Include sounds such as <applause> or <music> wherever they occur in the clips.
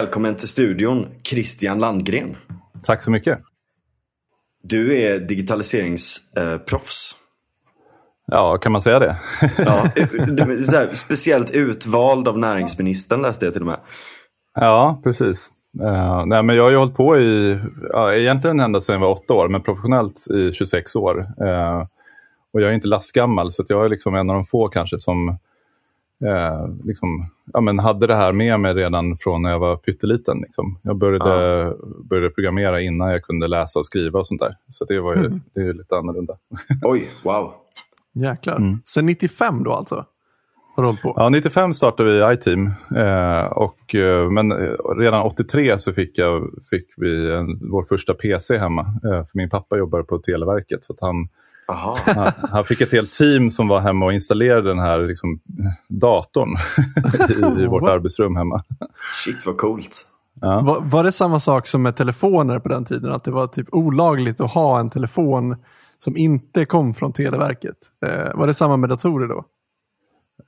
Välkommen till studion, Christian Landgren. Tack så mycket. Du är digitaliseringsproffs. Ja, kan man säga det? <laughs> ja, <laughs> här, speciellt utvald av näringsministern läste jag till och med. Ja, precis. Uh, nej, men jag har ju hållit på i, uh, egentligen ända sedan jag var åtta år, men professionellt i 26 år. Uh, och jag är inte lastgammal, så jag är liksom en av de få kanske som eh, liksom, ja, men hade det här med mig redan från när jag var pytteliten. Liksom. Jag började, ja. började programmera innan jag kunde läsa och skriva och sånt där. Så det, var ju, mm. det är lite annorlunda. <laughs> Oj, wow. Jäklar. Mm. Sen 95 då alltså? Har du på? Ja, 95 startade vi iTeam. Eh, och, eh, men redan 83 så fick, jag, fick vi en, vår första PC hemma. Eh, för min pappa jobbar på Televerket. Så att han han, han, fick ett helt team som var hemma och installerade den här liksom, datorn i, i vårt arbetsrum hemma. Shit vad coolt. Ja. Var, var, det samma sak som med telefoner på den tiden? Att det var typ olagligt att ha en telefon som inte kom från Televerket? Eh, var det samma med datorer då?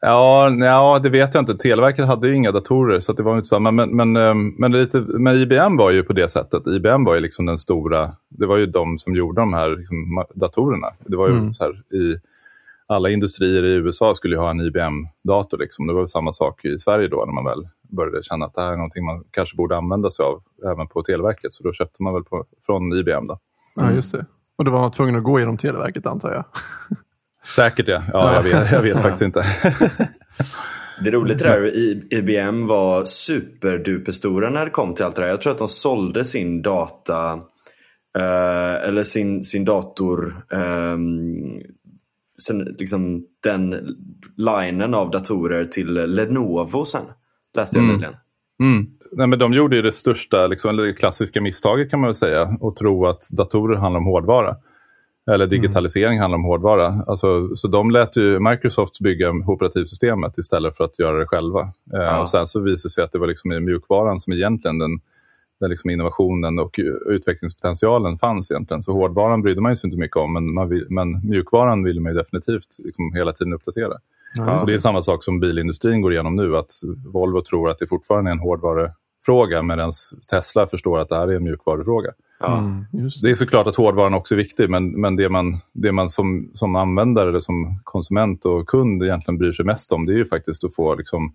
Ja, ja, det vet jag inte. Televerket hade ju inga datorer, så det var inte så. Men, men, men, ehm, men, lite, men IBM var ju på det sättet. IBM var ju liksom den stora, det var ju de som gjorde de här liksom, datorerna. Det var ju mm. så här, i alla industrier i USA skulle ju ha en IBM-dator. Liksom. Det var samma sak i Sverige då, när man väl började känna att det här är någonting man kanske borde använda sig av även på Televerket. Så då köpte man väl på, från IBM. Då. Mm. Ja, just det. Och då var man tvungen att gå genom Televerket antar jag. <laughs> Säkert ja. Ja, jag vet, jag vet faktiskt inte. Det är roligt det där, IBM var superduperstora när det kom till allt det där. Jag tror att de sålde sin data, eh, eller sin, sin dator, eh, sen, liksom den linen av datorer till Lenovo sen. Läste jag mm. nyligen. Mm. Nej, men de gjorde ju det största, liksom, eller det klassiska misstaget kan man väl säga, att tro att datorer handlar om hårdvara. Eller mm. digitalisering handlar om hårdvara. Alltså, så de lät ju Microsoft bygga operativsystemet istället för att göra det själva. Eh, ja. och sen så visade det sig att det var liksom i mjukvaran som egentligen den, den liksom innovationen och utvecklingspotentialen fanns egentligen. Så hårdvaran brydde man sig inte mycket om, men, vill, men mjukvaran ville man definitivt liksom hela tiden uppdatera. Ja. Så det är samma sak som bilindustrin går igenom nu, att Volvo tror att det fortfarande är en hårdvarufråga medan Tesla förstår att det här är en mjukvarufråga. Ja. Mm, det. det. är såklart att hårdvaran också är viktig, men, men det man, det man som, som användare, eller som konsument och kund egentligen bryr sig mest om, det är ju faktiskt att få liksom,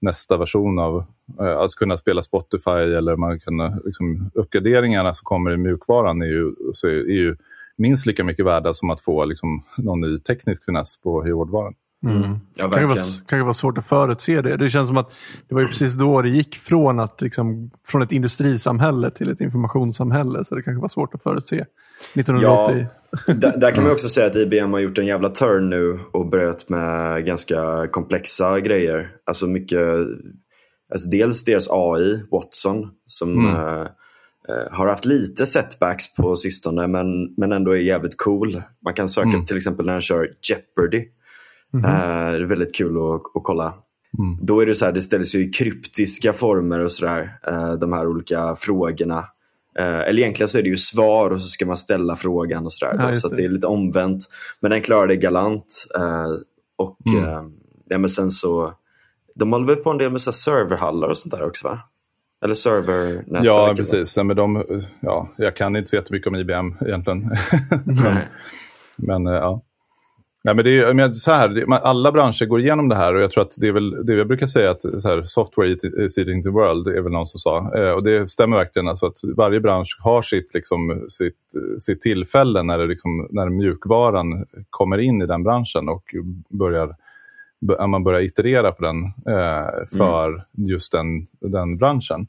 nästa version av, eh, att kunna spela Spotify eller man kan, liksom, uppgraderingarna som kommer i mjukvaran är ju, så är, är ju minst lika mycket värda som att få liksom, någon ny teknisk finess på hårdvaran. Mm. Ja, kan, det vara, kan vara svårt att förutse det. Det känns som att det var ju precis då det gick från, att, liksom, från ett industrisamhälle till ett informationssamhälle. Så det kanske var svårt att förutse 1980. Ja, där, där, kan man också säga att IBM har gjort en jävla turn nu och börjat med ganska komplexa grejer. Alltså mycket, alltså dels deras AI, Watson, som mm. äh, har haft lite setbacks på sistone men, men ändå är jävligt cool. Man kan söka mm. till exempel när den kör Jeopardy. Mm -hmm. det är väldigt kul att, att kolla. Mm. Då är det så här, det ställs ju i kryptiska former och sådär, uh, de här olika frågorna. Uh, eller egentligen så är det ju svar och så ska man ställa frågan och sådär. Ja, så det. det är lite omvänt. Men den klarar det galant. och mm. ja, men sen så, de håller väl på en del med så serverhallar och sånt där också va? Eller servernätverk? Ja, precis. men de, ja, jag kan inte så jättemycket om IBM egentligen. <laughs> men, men ja. Ja, men det är, men så här, alla branscher går igenom det här och jag tror att det är väl det jag brukar säga att så här, software is eating the world, det är väl någon som sa. Eh, och det stämmer verkligen, alltså att varje bransch har sitt, liksom, sitt, sitt tillfälle när, det liksom, när mjukvaran kommer in i den branschen och börjar, man börjar iterera på den eh, för mm. just den, den branschen.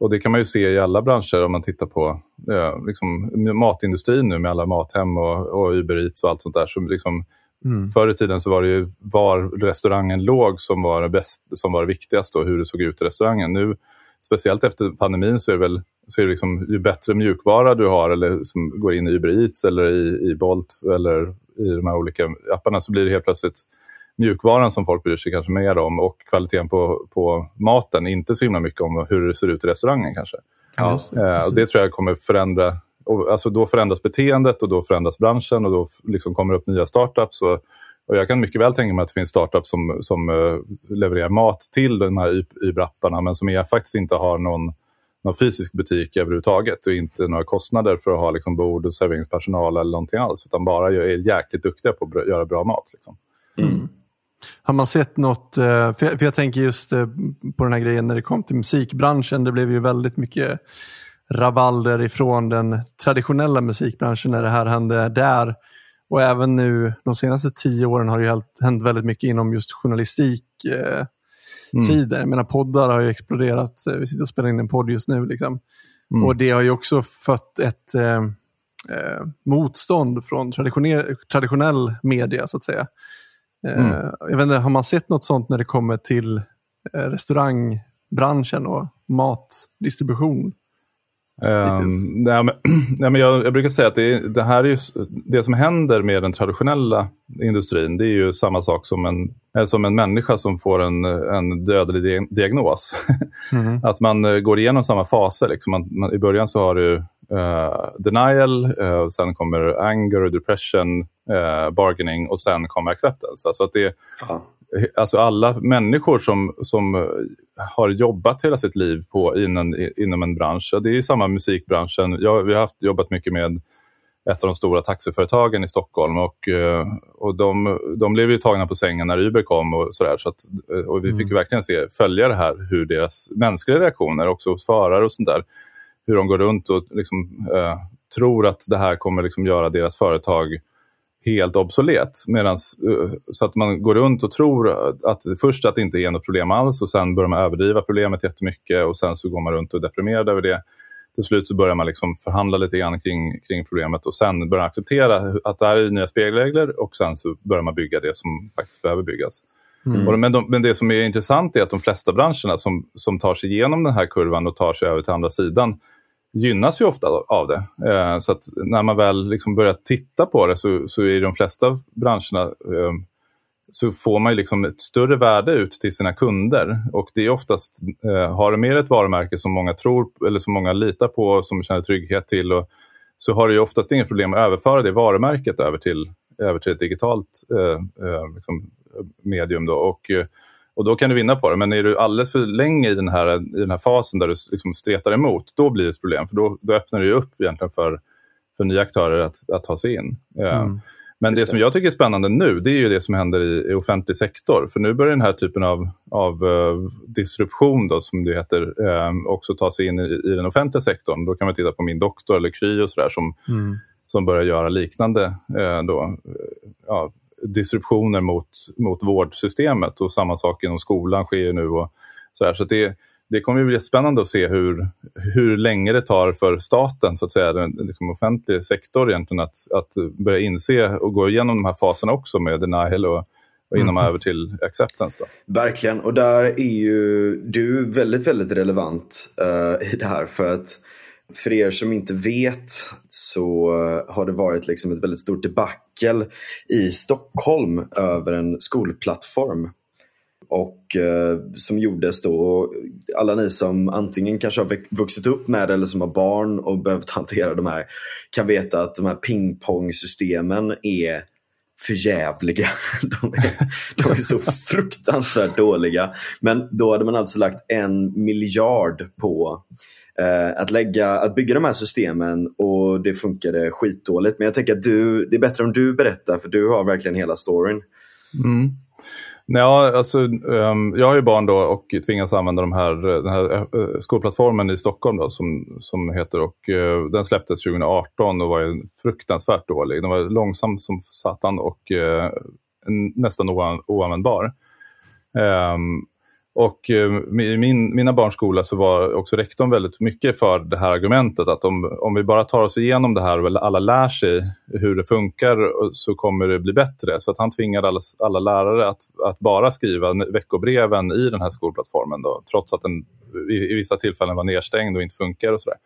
Och det kan man ju se i alla branscher om man tittar på eh, liksom, matindustrin nu med alla Mathem och, och Uber Eats och allt sånt där. Som liksom, mm. Förr i tiden så var det ju var restaurangen låg som var det, bäst, som var det viktigaste och hur det såg ut i restaurangen. Nu, speciellt efter pandemin, så är det väl så är det liksom, ju bättre mjukvara du har eller som går in i Uber Eats eller i, i Bolt eller i de här olika apparna så blir det helt plötsligt mjukvaran som folk bryr sig kanske mer om och kvaliteten på, på maten, inte så himla mycket om hur det ser ut i restaurangen kanske. Ja, eh, och det tror jag kommer förändra, och, alltså då förändras beteendet och då förändras branschen och då liksom kommer det upp nya startups och, Och jag kan mycket väl tänka mig att det finns startups som, som uh, levererar mat till de här Uber-apparna men som är, faktiskt inte har någon, någon fysisk butik överhuvudtaget och inte några kostnader för att ha liksom, bord och serveringspersonal eller någonting alls utan bara är jäkligt duktiga på att göra bra mat. Liksom. Mm. Har man sett något, eh, för jag, för jag, tänker just eh, på den här grejen när det kom till musikbranschen, det blev ju väldigt mycket rabalder ifrån den traditionella musikbranschen när det här hände där. Och även nu de senaste tio åren har det hänt väldigt mycket inom just journalistik. Eh, mm. sidor. Jag menar poddar har ju exploderat. Vi sitter och spelar in en podd just nu. Liksom. Mm. Och det har ju också fött ett eh, eh, motstånd från traditionell, traditionell media så att säga. Eh, mm. Jag vet inte, har man sett något sånt när det kommer till eh, restaurangbranschen och matdistribution? Um, nej, men, nej, men jag, jag, brukar säga att det, det, här är ju, det som händer med den traditionella industrin, det är ju samma sak som en, eh, som en människa som får en, en dödlig diagnos. <laughs> Mm. att man uh, går igenom samma faser. Liksom. Man, man, I början så har du uh, denial, uh, sen kommer anger, depression, bargaining och sen kommer acceptance. Alltså att det, alltså alla människor som, som har jobbat hela sitt liv på, inom, inom en bransch. Det är samma musikbranschen. Jag, vi har haft, jobbat mycket med ett av de stora taxiföretagen i Stockholm och, eh, och de, de blev ju tagna på sängen när Uber kom och sådär. Så att, eh, och vi fick mm. verkligen se, följa det här, hur deras mänskliga reaktioner, också hos förare och sånt där, hur de går runt och liksom, eh, tror att det här kommer liksom göra deras företag helt obsolet. Medans, eh, så att man går runt och tror att först att det inte är något problem alls och sen börjar man överdriva problemet jättemycket och sen så går man runt och är deprimerad över det. Till slut så börjar man liksom förhandla lite grann kring, kring problemet och sen börjar man acceptera att det här är nya spelregler och sen så börjar man bygga det som faktiskt behöver byggas. Mm. Men, de, men, det som är intressant är att de flesta branscherna som, som tar sig igenom den här kurvan och tar sig över till andra sidan gynnas ju ofta av det. Eh, så att när man väl liksom börjar titta på det så, så i de flesta branscherna eh, så får man ju liksom ett större värde ut till sina kunder. Och det är oftast, eh, har du med ett varumärke som många tror eller som många litar på, och som känner trygghet till, och, så har du ju oftast inget problem att överföra det varumärket över till, över till ett digitalt eh, eh liksom, medium. Då. Och, eh, och då kan du vinna på det. Men är du alldeles för länge i den här, i den här fasen där du liksom stretar emot, då blir det ett problem. För då, då öppnar det upp egentligen för, för nya aktörer att, att ta sig in. Mm. Men det, det som jag tycker är spännande nu, det är ju det som händer i, i offentlig sektor. För nu börjar den här typen av, av uh, disruption, då, som det heter, uh, också ta sig in i, i, den offentliga sektorn. Då kan man titta på min doktor eller Kry och sådär som, mm. som börjar göra liknande uh, då, ja, disruptioner mot, mot vårdsystemet och samma sak inom skolan sker nu. Och så här. så det, det kommer bli spännande att se hur, hur länge det tar för staten, så att säga, den liksom offentliga sektor egentligen, att, att börja inse och gå igenom de här faserna också med denial och, och innan man mm. över till acceptance. Då. Verkligen, och där är ju du väldigt, väldigt relevant uh, i det här. För att för er som inte vet så eh, har det varit liksom ett väldigt stort debacle i Stockholm över en skolplattform. Och eh, som gjordes då, alla ni som antingen kanske har vuxit upp med det eller som har barn och behövt hantera de här kan veta att de här pingpongsystemen är förjävliga. <laughs> De är, de är så fruktansvärt dåliga. Men då hade man alltså lagt en miljard på eh, att, lägga, att bygga de här systemen och det funkade skitdåligt. Men jag tänker att du, det är bättre om du berättar för du har verkligen hela storyn. Mm. Ja, alltså, um, jag har ju barn då och tvingas använda de här, eh, den här uh, skolplattformen i Stockholm då, som, som heter och uh, den släpptes 2018 och var ju fruktansvärt dålig. Den var långsam som satan och uh, nästan oanvändbar. Um, och eh, i min, mina barns skola så var också rektorn väldigt mycket för det här argumentet att om, om vi bara tar oss igenom det här och alla lär sig hur det funkar så kommer det bli bättre. Så att han tvingade alla, alla lärare att, att bara skriva veckobreven i den här skolplattformen då, trots att den i, i vissa tillfällen var nedstängd och inte funkar och sådär.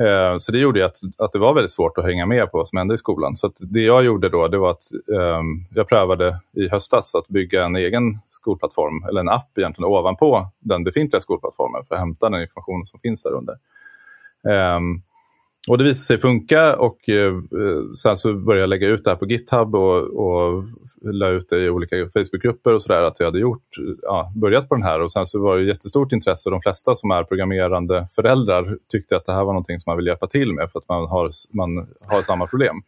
Eh, så det gjorde att, att det var väldigt svårt att hänga med på vad som hände i skolan. Så det jag gjorde då det var att eh, jag prövade i höstas att bygga en egen skolplattform, eller en app egentligen, ovanpå den befintliga skolplattformen för att hämta den information som finns där under. Eh, och det visade sig funka och eh, eh, sen så började jag lägga ut det här på GitHub och, och la ut det i olika Facebookgrupper och sådär att jag hade gjort, ja, börjat på den här och sen så var det jättestort intresse och de flesta som är programmerande föräldrar tyckte att det här var någonting som man vill hjälpa till med för att man har, man har samma problem.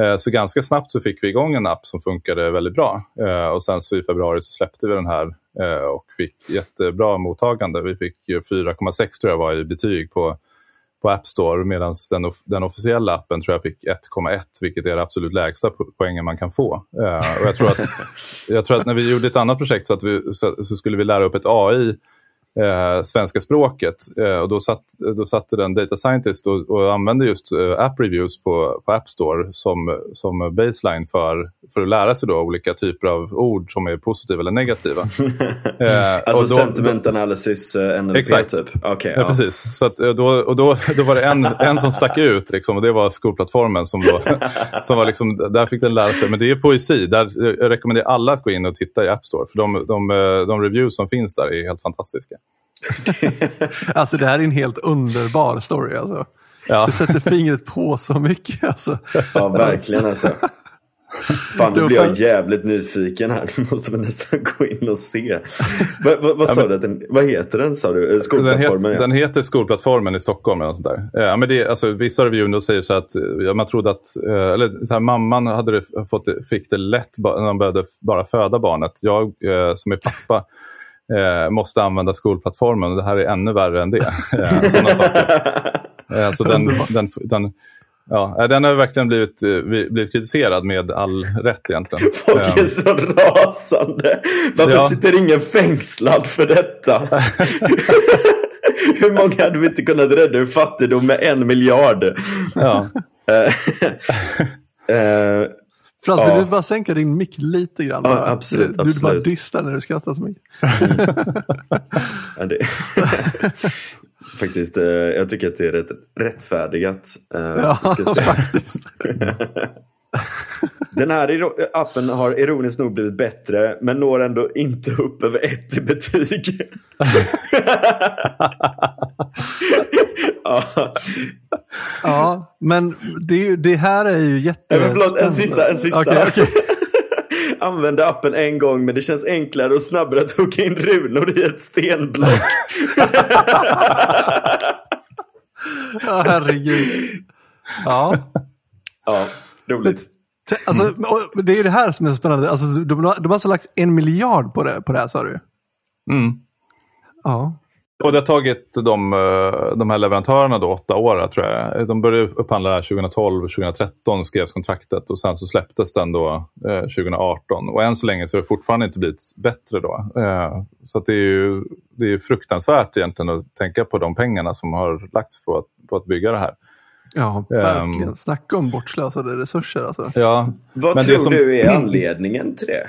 Eh, så ganska snabbt så fick vi igång en app som funkade väldigt bra. Eh, och sen så i februari så släppte vi den här eh, och fick jättebra mottagande. Vi fick 4,6 tror jag var i betyg på, på App Store medan den, den officiella appen tror jag fick 1,1 vilket är det absolut lägsta poängen man kan få. Och jag, tror att, <laughs> jag tror att när vi gjorde ett annat projekt så, att vi, så, så skulle vi lära upp ett AI eh, svenska språket. Eh, och då, satt, då satte den data scientist och, och använde just eh, app reviews på, på App Store som, som baseline för, för att lära sig då olika typer av ord som är positiva eller negativa. <laughs> eh, alltså då, sentiment analysis uh, NLP exakt. typ? Okay, ja, ja, precis. Så att, eh, då, och då, då var det en, en som stack ut liksom, och det var skolplattformen som, då, <laughs> som var liksom, där fick den lära sig. Men det är poesi. Där, jag rekommenderar alla att gå in och titta i App Store för de, de, eh, de reviews som finns där är helt fantastiska. <laughs> alltså det här är en helt underbar story. Alltså. Ja. Det sätter fingret på så mycket. Alltså. Ja, verkligen alltså. Fan, nu blir jag jävligt nyfiken här. Nu måste vi nästan gå in och se. vad, vad, vad sa du? Den, vad heter den sa du? Skolplattformen? Den, het, den heter Skolplattformen i Stockholm. Eller sånt där. Ja, men det, alltså, vissa reviewer säger så att ja, man trodde att eller, så här, mamman hade det, fått, fick det lätt när man började bara föda barnet. Jag eh, som är pappa eh, måste använda skolplattformen. Och det här är ännu värre än det. <laughs> eh, sådana saker. Eh, så den, den, den, ja, den har verkligen blivit, eh, blivit kritiserad med all rätt egentligen. <laughs> Folk är så rasande. Varför ja. sitter ingen fängslad för detta? <laughs> Hur många hade vi inte kunnat rädda ur fattigdom med en miljard? Ja. Frans, ja. vill du bara sänka din mick lite grann? Ja, absolut. Du, absolut. bara dystar när du skrattar så mycket. <laughs> ja, det... <laughs> Faktiskt, eh, jag tycker att det är rätt rättfärdigat. Eh, ja, faktiskt. <laughs> Den här appen har ironiskt nog blivit bättre men når ändå inte upp över ett i betyg. <laughs> ja. ja, men det, det, här är ju jättespännande. Förlåt, en sista. En sista. Okay, okay. <laughs> Använde appen en gång men det känns enklare och snabbare att hugga in runor i ett stenblock. <laughs> ja, herregud. Ja. Ja, roligt. Alltså, det är det här som är så spännande. Alltså, de, de har alltså lagt en miljard på det, på det här sa du? Mm. Ja. Och det har tagit de, eh, de här leverantörerna då, åtta år tror jag. De började upphandla det här 2012, 2013 skrevs kontraktet och sen så släpptes den då eh, 2018. Och än så länge så har det fortfarande inte blivit bättre då. Eh, så det är ju det är fruktansvärt egentligen att tänka på de pengarna som har lagts på att, på att bygga det här. Ja, verkligen. Um, Snacka om bortslösade resurser alltså. Ja, Vad tror som... du är anledningen till det?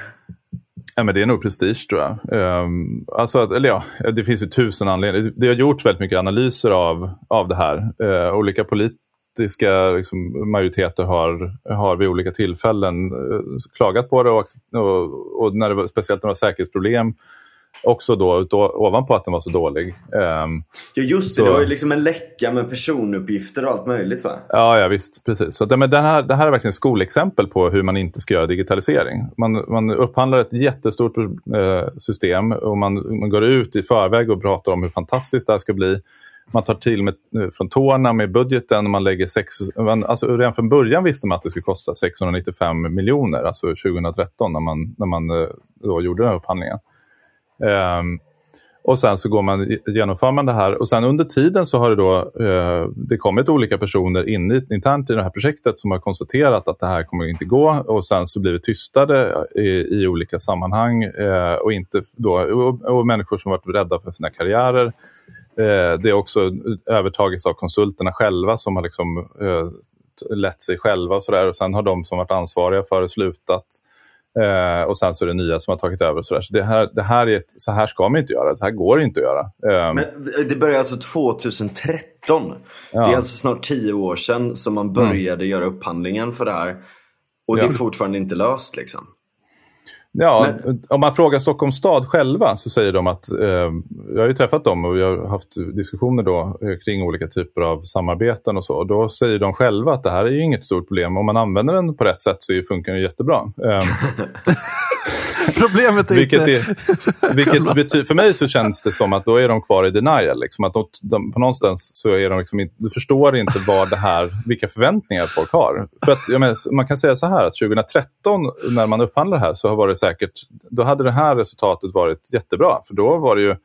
Ja, men det är nog prestige tror jag. Um, alltså, eller ja, det finns ju tusen anledningar. Det har gjorts väldigt mycket analyser av, av det här. Uh, olika politiska liksom, majoriteter har, har vid olika tillfällen uh, klagat på det och, och, och när det var, speciellt när det var säkerhetsproblem också då, då ovanpå att den var så dålig. Um, ja just det, så... det var ju liksom en läcka med personuppgifter och allt möjligt va? Ja, ja visst, precis. Så det, men den här, det här är verkligen ett skolexempel på hur man inte ska göra digitalisering. Man, man upphandlar ett jättestort eh, system och man, man går ut i förväg och pratar om hur fantastiskt det här ska bli. Man tar till med, eh, från tårna med budgeten och man lägger sex... Man, alltså redan från början visste man att det skulle kosta 695 miljoner, alltså 2013 när man, när man eh, då gjorde den här upphandlingen. Um, och sen så går man, genomför man det här och sen under tiden så har det då eh, det kommit olika personer in i, internt i det här projektet som har konstaterat att det här kommer inte gå och sen så blir vi tystade i, i olika sammanhang eh, och, inte då, och, och, människor som varit rädda för sina karriärer. Eh, det är också övertagits av konsulterna själva som har liksom, eh, lett sig själva och sådär och sen har de som varit ansvariga för det slutat. Eh, och sen så är det nya som har tagit över. Så, så det här, det här är ett, så här ska man inte göra. Så här går det inte att göra. Eh, Men det började alltså 2013. Ja. Det är alltså snart tio år sedan som man började mm. göra upphandlingen för det här. Och det är fortfarande inte löst liksom. Ja, Men... om man frågar Stockholms stad själva så säger de att, eh, jag har ju träffat dem och vi har haft diskussioner då eh, kring olika typer av samarbeten och så. Och då säger de själva att det här är ju inget stort problem. Om man använder den på rätt sätt så funkar den jättebra. Eh, <laughs> <laughs> Problemet är vilket inte... Är, vilket betyder, för mig så känns det som att då är de kvar i denial. Liksom, att de, de, på någonstans så är de liksom inte, du förstår inte vad det här, vilka förväntningar folk har. För att, menar, man kan säga så här att 2013 när man upphandlar det här så har det säkert, då hade det här resultatet varit jättebra. För då var det ju,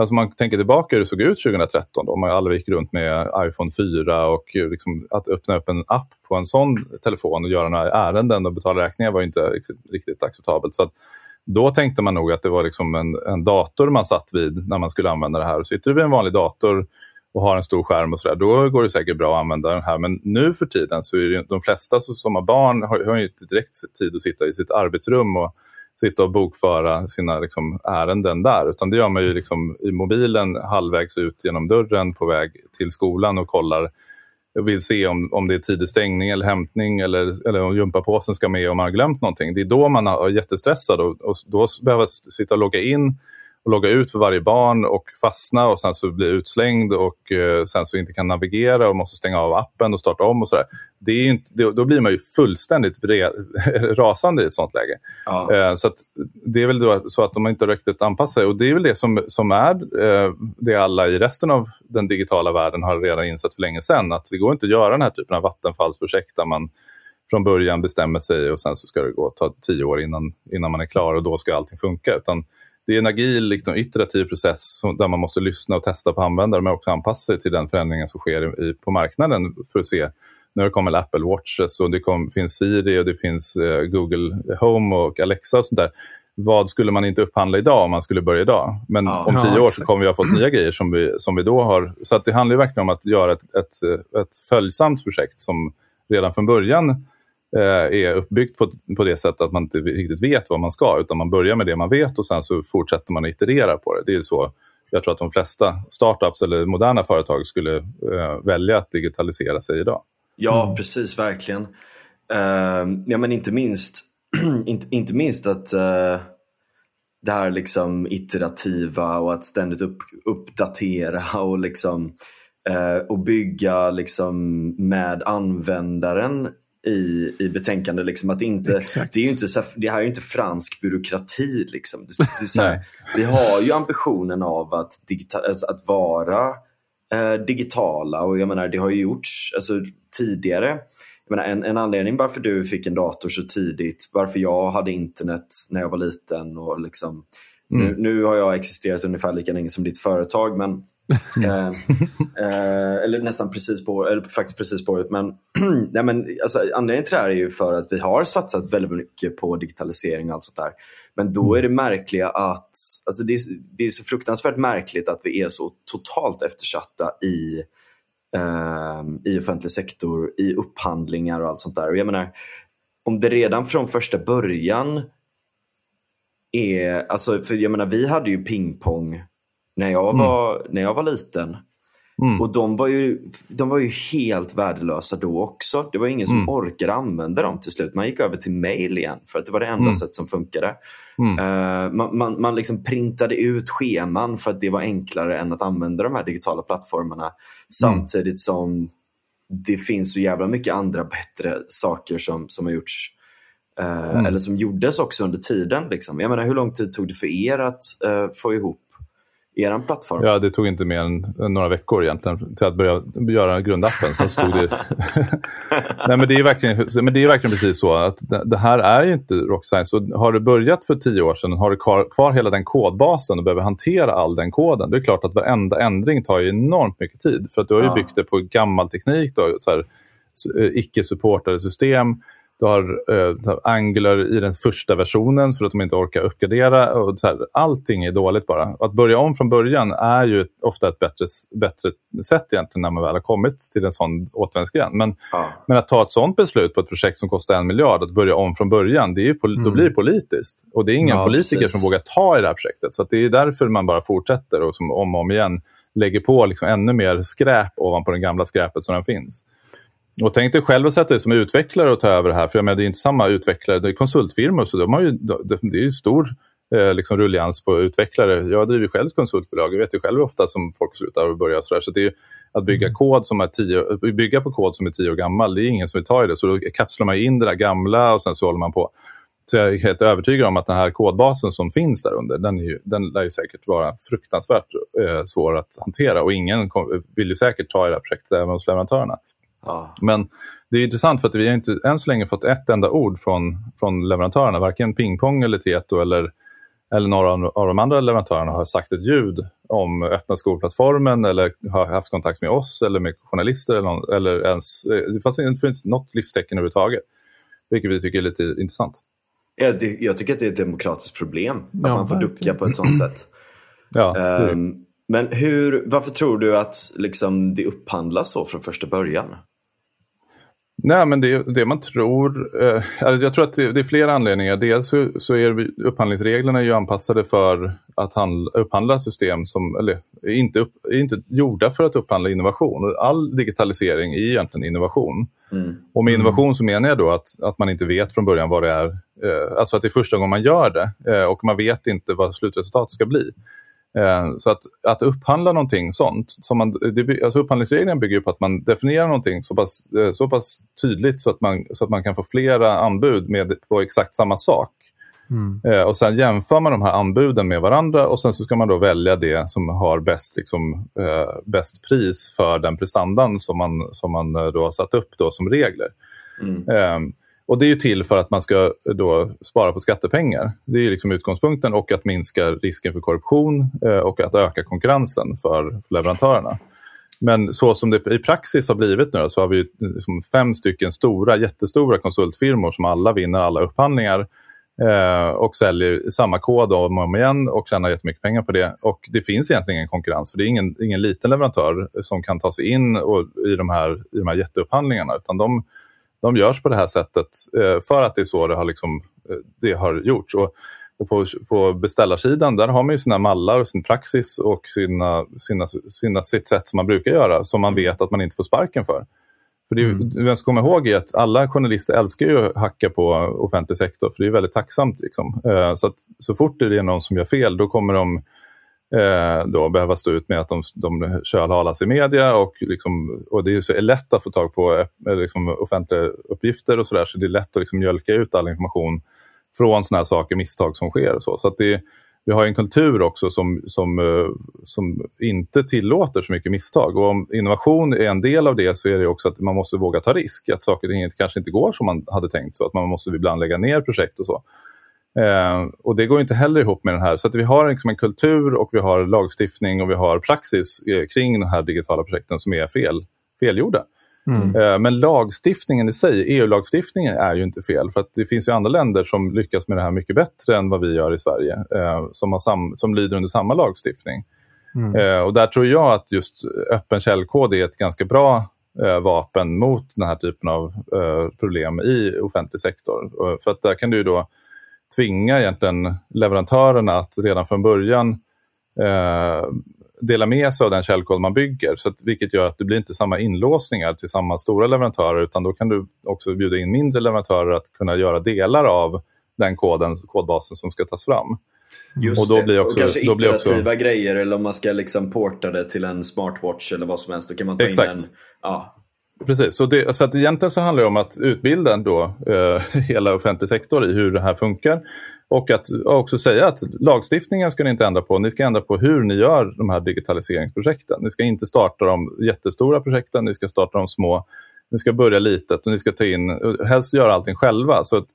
alltså man tänker tillbaka hur det såg ut 2013 då man alla gick runt med iPhone 4 och eh, liksom att öppna upp en app på en sån telefon och göra några ärenden och betala räkningar var inte riktigt acceptabelt. Så att, då tänkte man nog att det var liksom en, en dator man satt vid när man skulle använda det här. Och sitter du vid en vanlig dator och har en stor skärm och sådär, då går det säkert bra att använda den här. Men nu för tiden så är det de flesta som har barn har, har inte direkt tid att sitta i sitt arbetsrum och sitta och bokföra sina liksom, ärenden där. Utan det gör man ju liksom i mobilen halvvägs ut genom dörren på väg till skolan och kollar och vill se om, om det är tidig stängning eller hämtning eller, eller om gympapåsen ska med om man har glömt någonting. Det är då man är jättestressad och, och då behöver sitta och logga in och logga ut för varje barn och fastna och sen så bli utslängd och eh, sen så inte kan navigera och måste stänga av appen och starta om och sådär. Det är inte, det, då blir man ju fullständigt <laughs> rasande i ett sånt läge. Ja. Eh, så det är väl då så att de inte har riktigt anpassat sig och det är väl det som, som är eh, det alla i resten av den digitala världen har redan insett för länge sedan att det går inte att göra den här typen av vattenfallsprojekt där man från början bestämmer sig och sen så ska det gå ta tio år innan, innan man är klar och då ska allting funka. Utan det är en agil, liksom, iterativ process som, där man måste lyssna och testa på användare men också anpassa sig till den förändringen som sker i, på marknaden för att se när det kommer Apple Watches och det kom, finns Siri och det finns eh, Google Home och Alexa och sånt där. Vad skulle man inte upphandla idag om man skulle börja idag? Men ja, om tio ja, år så kommer vi ha fått nya grejer som vi, som vi då har. Så att det handlar verkligen om att göra ett, ett, ett följsamt projekt som redan från början Eh, är uppbyggt på, på det sättet att man inte riktigt vet vad man ska, utan man börjar med det man vet och sen så fortsätter man att iterera på det. Det är så jag tror att de flesta startups eller moderna företag skulle eh, välja att digitalisera sig idag. Ja, mm. precis, verkligen. Uh, ja, men inte minst, <clears throat> inte, inte minst att uh, det här liksom iterativa och att ständigt upp, uppdatera och liksom uh, och bygga liksom med användaren i, i betänkandet. Liksom, att det, inte, det, är inte det här är ju inte fransk byråkrati. Liksom. Det, det här, vi har ju ambitionen av att, digital, alltså att vara eh, digitala och jag menar det har ju gjorts alltså, tidigare. Jag menar, en, en anledning varför du fick en dator så tidigt, varför jag hade internet när jag var liten och liksom, mm. nu, nu har jag existerat ungefär lika länge som ditt företag men <laughs> eh, eh, eller nästan precis på, eller faktiskt precis på året. Men, <clears throat> ja, men alltså, anledningen till det här är ju för att vi har satsat väldigt mycket på digitalisering och allt sånt där. Men då mm. är det märkliga att, alltså det är, det är så fruktansvärt märkligt att vi är så totalt eftersatta i eh, i offentlig sektor, i upphandlingar och allt sånt där. Och jag menar, om det redan från första början är, alltså för jag menar vi hade ju pingpong när jag mm. var, mm. när jag var liten. Mm. Och de var, ju, de var ju helt värdelösa då också. Det var ingen som mm. orkade använda dem till slut. Man gick över till mail igen för att det var det enda mm. sätt som funkade. Uh, man man, man liksom printade ut scheman för att det var enklare än att använda de här digitala plattformarna. Samtidigt som det finns så jävla mycket andra bättre saker som, som har gjorts. Uh, eller som gjordes också under tiden. Liksom. Jag menar, hur lång tid tog det för er att uh, få ihop er plattform? Ja, det tog inte mer än några veckor egentligen till att börja göra grundappen. Så stod det... <laughs> Nej, men, det är verkligen, men det är verkligen precis så att det, här är ju inte rocket science. Så har du börjat för tio år sedan, har du kvar, kvar hela den kodbasen och behöver hantera all den koden. Det är klart att varenda ändring tar ju enormt mycket tid. För att du har ju byggt det på gammal teknik, då, så här, eh, icke-supportade system du har eh, Angular i den första versionen för att de inte orkar uppgradera. Och så här, allting är dåligt bara. Att börja om från början är ju ofta ett bättre, bättre sätt egentligen när man väl har kommit till en sån återvändsgränd. Men, ja. men att ta ett sånt beslut på ett projekt som kostar en miljard, att börja om från början, det är ju, mm. då blir det politiskt. Och det är ingen ja, politiker precis. som vågar ta i det här projektet. Så det är därför man bara fortsätter och som om och om igen lägger på liksom ännu mer skräp ovanpå det gamla skräpet som den finns. Och tänk dig själv att sätta dig som utvecklare och ta över det här. För jag menar, det är inte samma utvecklare, det är konsultfirmor så de har ju, det är ju stor eh, liksom rullians på utvecklare. Jag driver själv ett konsultbolag, jag vet ju själv ofta som folk slutar och börjar sådär. Så det är att bygga, mm. kod som är tio, bygga på kod som är tio år gammal, det är ingen som vill ta i det. Så då kapslar man in det där gamla och sen så håller man på. Så jag är helt övertygad om att den här kodbasen som finns där under, den, är ju, den lär ju säkert vara fruktansvärt eh, svår att hantera och ingen kom, vill ju säkert ta i det här projektet även hos leverantörerna. Ja. Men det är intressant för att vi har inte än så länge fått ett enda ord från, från leverantörerna, varken Pingpong eller Tieto eller, eller några av de andra leverantörerna har sagt ett ljud om öppna skolplattformen eller har haft kontakt med oss eller med journalister eller, någon, eller ens, det fanns inte något livstecken överhuvudtaget. Vilket vi tycker är lite intressant. Jag, jag tycker att det är ett demokratiskt problem att ja, man får ducka på ett sånt sätt. <clears throat> Ja, um, men hur, varför tror du att liksom, det upphandlas så från första början? Nej, men det, det man tror, eh, jag tror att det, det, är flera anledningar. Dels så, så är upphandlingsreglerna ju anpassade för att handla, upphandla system som, eller inte, upp, inte gjorda för att upphandla innovation. All digitalisering är egentligen innovation. Mm. Och med innovation så menar jag då att, att man inte vet från början vad det är, eh, alltså att det är första gången man gör det eh, och man vet inte vad slutresultatet ska bli. Eh, så att, att upphandla någonting sånt, som man, det, alltså upphandlingsreglerna bygger på att man definierar någonting så pass, eh, så pass tydligt så att, man, så att man kan få flera anbud med, på exakt samma sak. Mm. Eh, och sen jämför man de här anbuden med varandra och sen så ska man då välja det som har bäst, liksom, eh, bäst pris för den prestandan som man, som man då har satt upp då som regler. Mm. Eh, och det är ju till för att man ska då spara på skattepengar. Det är liksom utgångspunkten och att minska risken för korruption eh, och att öka konkurrensen för leverantörerna. Men så som det i praxis har blivit nu så har vi liksom fem stycken stora, jättestora konsultfirmor som alla vinner alla upphandlingar eh, och säljer samma kod om och om igen och tjänar jättemycket pengar på det. Och det finns egentligen ingen konkurrens för det är ingen, ingen liten leverantör som kan ta sig in och, i, de här, i de här jätteupphandlingarna utan de de görs på det här sättet eh, för att det är så det har, liksom, eh, det har gjorts. Och, på, på beställarsidan där har man ju sina mallar och sin praxis och sina, sina, sina, sitt sätt som man brukar göra som man vet att man inte får sparken för. För det mm. Man ska komma ihåg är att alla journalister älskar ju att hacka på offentlig sektor för det är väldigt tacksamt. Liksom. Eh, så, att, så fort det är någon som gör fel då kommer de eh, då behöva stå ut med att de, de kölhalas i media och, liksom, och det är så lätt att få tag på eh, liksom, offentliga uppgifter och sådär så det är lätt att liksom mjölka ut all information från sådana här saker, misstag som sker. Och så så att det, vi har en kultur också som, som, eh, som inte tillåter så mycket misstag. Och om innovation är en del av det så är det också att man måste våga ta risk. Att saker och ting kanske inte går som man hade tänkt så att man måste ibland lägga ner projekt och så. Eh, och det går inte heller ihop med den här. Så att vi har liksom en kultur och vi har lagstiftning och vi har praxis eh, kring de här digitala projekten som är fel, felgjorda. Mm. Eh, men lagstiftningen i sig, EU-lagstiftningen, är ju inte fel. För att det finns ju andra länder som lyckas med det här mycket bättre än vad vi gör i Sverige. Eh, som, har sam som lyder under samma lagstiftning. Mm. Eh, och där tror jag att just öppen källkod är ett ganska bra eh, vapen mot den här typen av problem i offentlig sektor. för att där kan du då tvinga egentligen leverantörerna att redan från början eh, dela med sig av den källkod man bygger. Så att, vilket gör att det blir inte samma inlåsningar till samma stora leverantörer utan då kan du också bjuda in mindre leverantörer att kunna göra delar av den koden, kodbasen som ska tas fram. Just och då blir också, och kanske då iterativa också... grejer eller om man ska liksom porta det till en smartwatch eller vad som helst. Då kan man ta Exakt. in en... Ja, Precis, så, det, så att egentligen så handlar det om att utbilda då, eh, <laughs> hela offentlig sektor i hur det här funkar. Och att också säga att lagstiftningen ska ni inte ändra på, ni ska ändra på hur ni gör de här digitaliseringsprojekten. Ni ska inte starta de jättestora projekten, ni ska starta de små. Ni ska börja litet och ni ska ta in, helst göra allting själva. Så att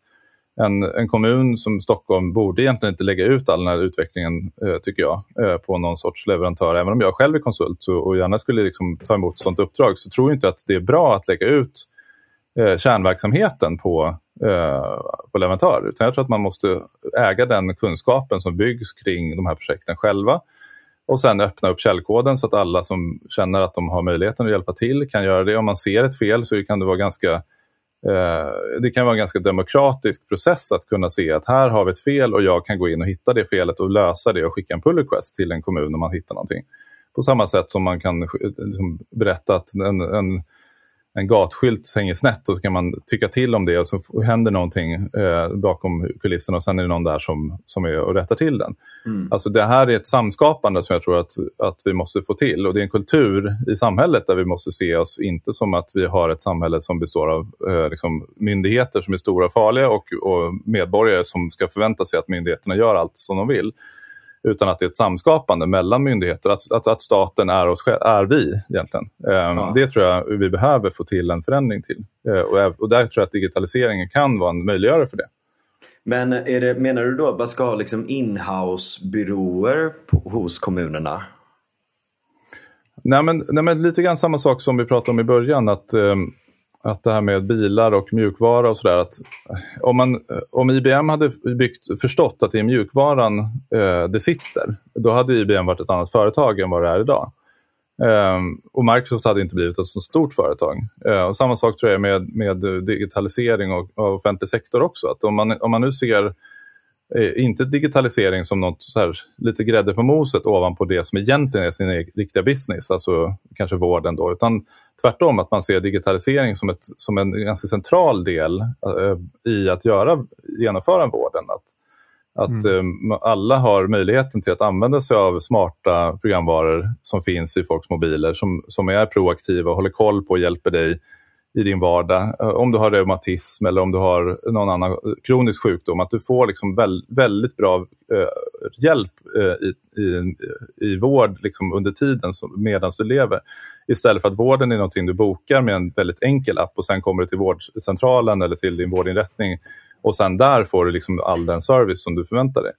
en, en kommun som Stockholm borde egentligen inte lägga ut all den här utvecklingen, eh, tycker jag, eh, på någon sorts leverantör. Även om jag själv är konsult och, och gärna skulle liksom ta emot sådant uppdrag så tror jag inte att det är bra att lägga ut eh, kärnverksamheten på, eh, på leverantör. Utan jag tror att man måste äga den kunskapen som byggs kring de här projekten själva och sen öppna upp källkoden så att alla som känner att de har möjligheten att hjälpa till kan göra det. Om man ser ett fel så kan det vara ganska Eh, det kan vara en ganska demokratisk process att kunna se att här har vi ett fel och jag kan gå in och hitta det felet och lösa det och skicka en pull request till en kommun om man hittar någonting. På samma sätt som man kan eh, liksom berätta att en, en, en gatskylt hänger snett och så kan man tycka till om det och så händer någonting eh, bakom kulisserna och sen är det någon där som, som är och rättar till den. Mm. Alltså det här är ett samskapande som jag tror att, att vi måste få till och det är en kultur i samhället där vi måste se oss inte som att vi har ett samhälle som består av eh, liksom myndigheter som är stora och farliga och, och medborgare som ska förvänta sig att myndigheterna gör allt som de vill utan att det är ett samskapande mellan myndigheter. Att, att, att staten är, oss, är vi egentligen. Eh, ja. Det tror jag vi behöver få till en förändring till. Eh, och, och där tror jag att digitaliseringen kan vara en möjliggörare för det. Men det, menar du då att man ska ha liksom inhouse-byråer hos kommunerna? Nej men, nej men lite grann samma sak som vi pratade om i början. att eh, att det här med bilar och mjukvara och sådär. Eh, om, eh, om IBM hade byggt, förstått att det är mjukvaran eh, det sitter, då hade IBM varit ett annat företag än vad det är idag. Eh, och Microsoft hade inte blivit ett så stort företag. Eh, och samma sak tror jag med, med digitalisering och, och offentlig sektor också. Att om man, om man nu ser eh, inte digitalisering som något så här, lite grädde på moset ovanpå det som egentligen är sin e-, riktiga business, alltså kanske vården då, utan tvärtom att man ser digitalisering som, ett, som en ganska central del äh, i att göra, genomföra vården. Att, att mm. äh, alla har möjligheten till att använda sig av smarta programvaror som finns i folks mobiler som, som är proaktiva och håller koll på och hjälper dig i din vardag. Eh, om du har reumatism eller om du har någon annan eh, kronisk sjukdom, att du får liksom väl, väldigt bra eh, hjälp eh, i, i, i vård liksom under tiden medan du lever. Istället för att vården är någonting du bokar med en väldigt enkel app och sen kommer du till vårdcentralen eller till din vårdinrättning och sen där får du liksom all den service som du förväntar dig.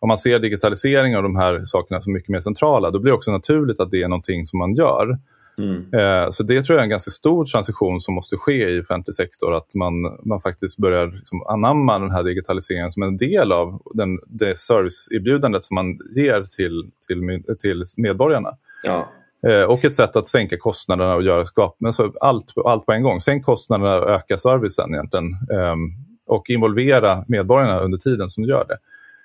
Om man ser digitalisering av de här sakerna som mycket mer centrala, då blir det också naturligt att det är någonting som man gör. Mm. Eh, så det tror jag är en ganska stor transition som måste ske i offentlig sektor, att man, man faktiskt börjar liksom anamma den här digitaliseringen som en del av den, det serviceerbjudandet som man ger till, till, till medborgarna. Ja. Eh, och ett sätt att sänka kostnaderna och göra skap alltså allt, allt på en gång. Sänk kostnaderna och öka servicen egentligen. Eh, och involvera medborgarna under tiden som du gör det.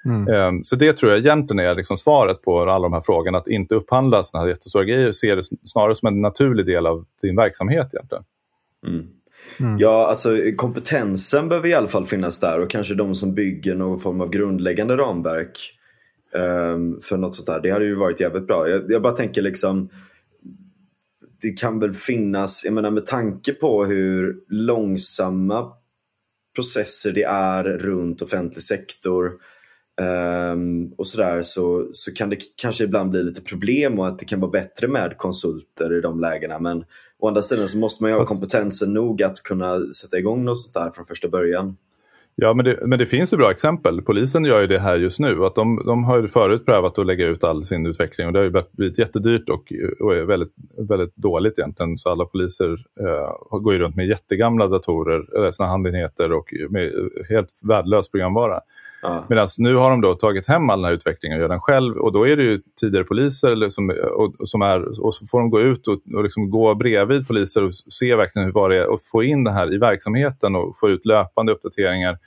Mm. Um, så det tror jag egentligen är liksom svaret på alla de här frågorna. Att inte upphandla sådana här jättestora grejer. Se det snarare som en naturlig del av din verksamhet egentligen. Mm. Mm. Ja, alltså kompetensen behöver i alla fall finnas där och kanske de som bygger någon form av grundläggande ramverk um, för något sånt där. Det hade ju varit jävligt bra. Jag, jag, bara tänker liksom det kan väl finnas, jag menar med tanke på hur långsamma processer det är runt offentlig sektor Um, och sådär så, så kan det kanske ibland bli lite problem och att det kan vara bättre med konsulter i de lägena. Men å andra sidan så måste man ju ha kompetensen nog att kunna sätta igång något sånt där från första början. Ja, men det, men det finns ju bra exempel. Polisen gör ju det här just nu. Att de, de har ju förut prövat att lägga ut all sin utveckling och det har ju blivit jättedyrt och, och är väldigt, väldigt dåligt egentligen. Så alla poliser eh, går ju runt med jättegamla datorer, eller såna handenheter och med helt värdelös programvara. Ja. Medan alltså, nu har de då tagit hem all den här utvecklingen och gör den själv. Och då är det ju tidigare poliser som, och, som är, och så får de gå ut och, och liksom gå bredvid poliser och se verkligen hur det är och få in det här i verksamheten och få ut löpande uppdateringar.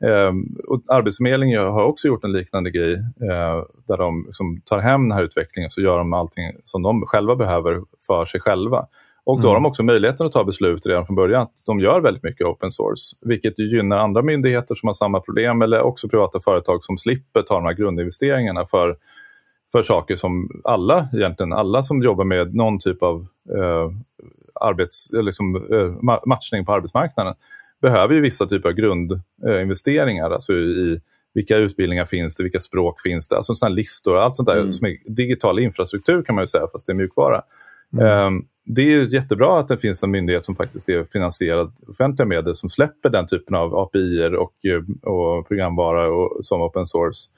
Um, och Arbetsförmedlingen har också gjort en liknande grej uh, där de liksom tar hem den här utvecklingen och så gör de allting som de själva behöver för sig själva. Och då har de mm. också möjligheten att ta beslut redan från början. De gör väldigt mycket open source, vilket gynnar andra myndigheter som har samma problem eller också privata företag som slipper ta de här grundinvesteringarna för, för saker som alla, egentligen alla som jobbar med någon typ av eh, arbets, liksom, eh, matchning på arbetsmarknaden behöver ju vissa typer av grundinvesteringar, eh, alltså i vilka utbildningar finns det, vilka språk finns det, alltså sådana listor, allt sånt där mm. som är digital infrastruktur kan man ju säga, fast det är mjukvara. Mm. Um, det är jättebra att det finns en myndighet som faktiskt är finansierad offentliga medel som släpper den typen av API och, och programvara och, som open source.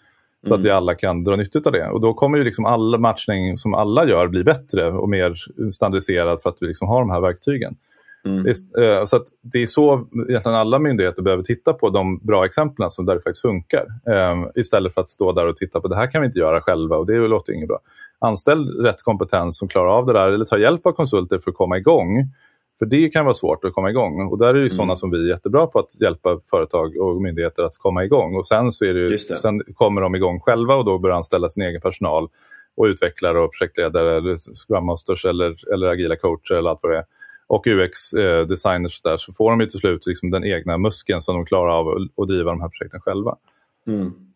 Så mm. att vi alla kan dra nytta av det. Och då kommer ju liksom all matchning som alla gör bli bättre och mer standardiserad för att vi liksom har de här verktygen. Mm. Eh, så att det är så egentligen alla myndigheter behöver titta på de bra exemplen som där det faktiskt funkar. Eh, istället för att stå där och titta på det här kan vi inte göra själva och det låter inget bra anställ rätt kompetens som klarar av det där eller ta hjälp av konsulter för att komma igång. För det kan vara svårt att komma igång och där är det mm. sådana som vi är jättebra på att hjälpa företag och myndigheter att komma igång. Och sen, så är det, det. sen kommer de igång själva och då börjar anställa sin egen personal och utvecklare och projektledare eller Scrum Masters eller, eller agila coacher eller allt vad det är. och UX-designers där, så får de ju till slut liksom den egna muskeln som de klarar av att driva de här projekten själva. Mm.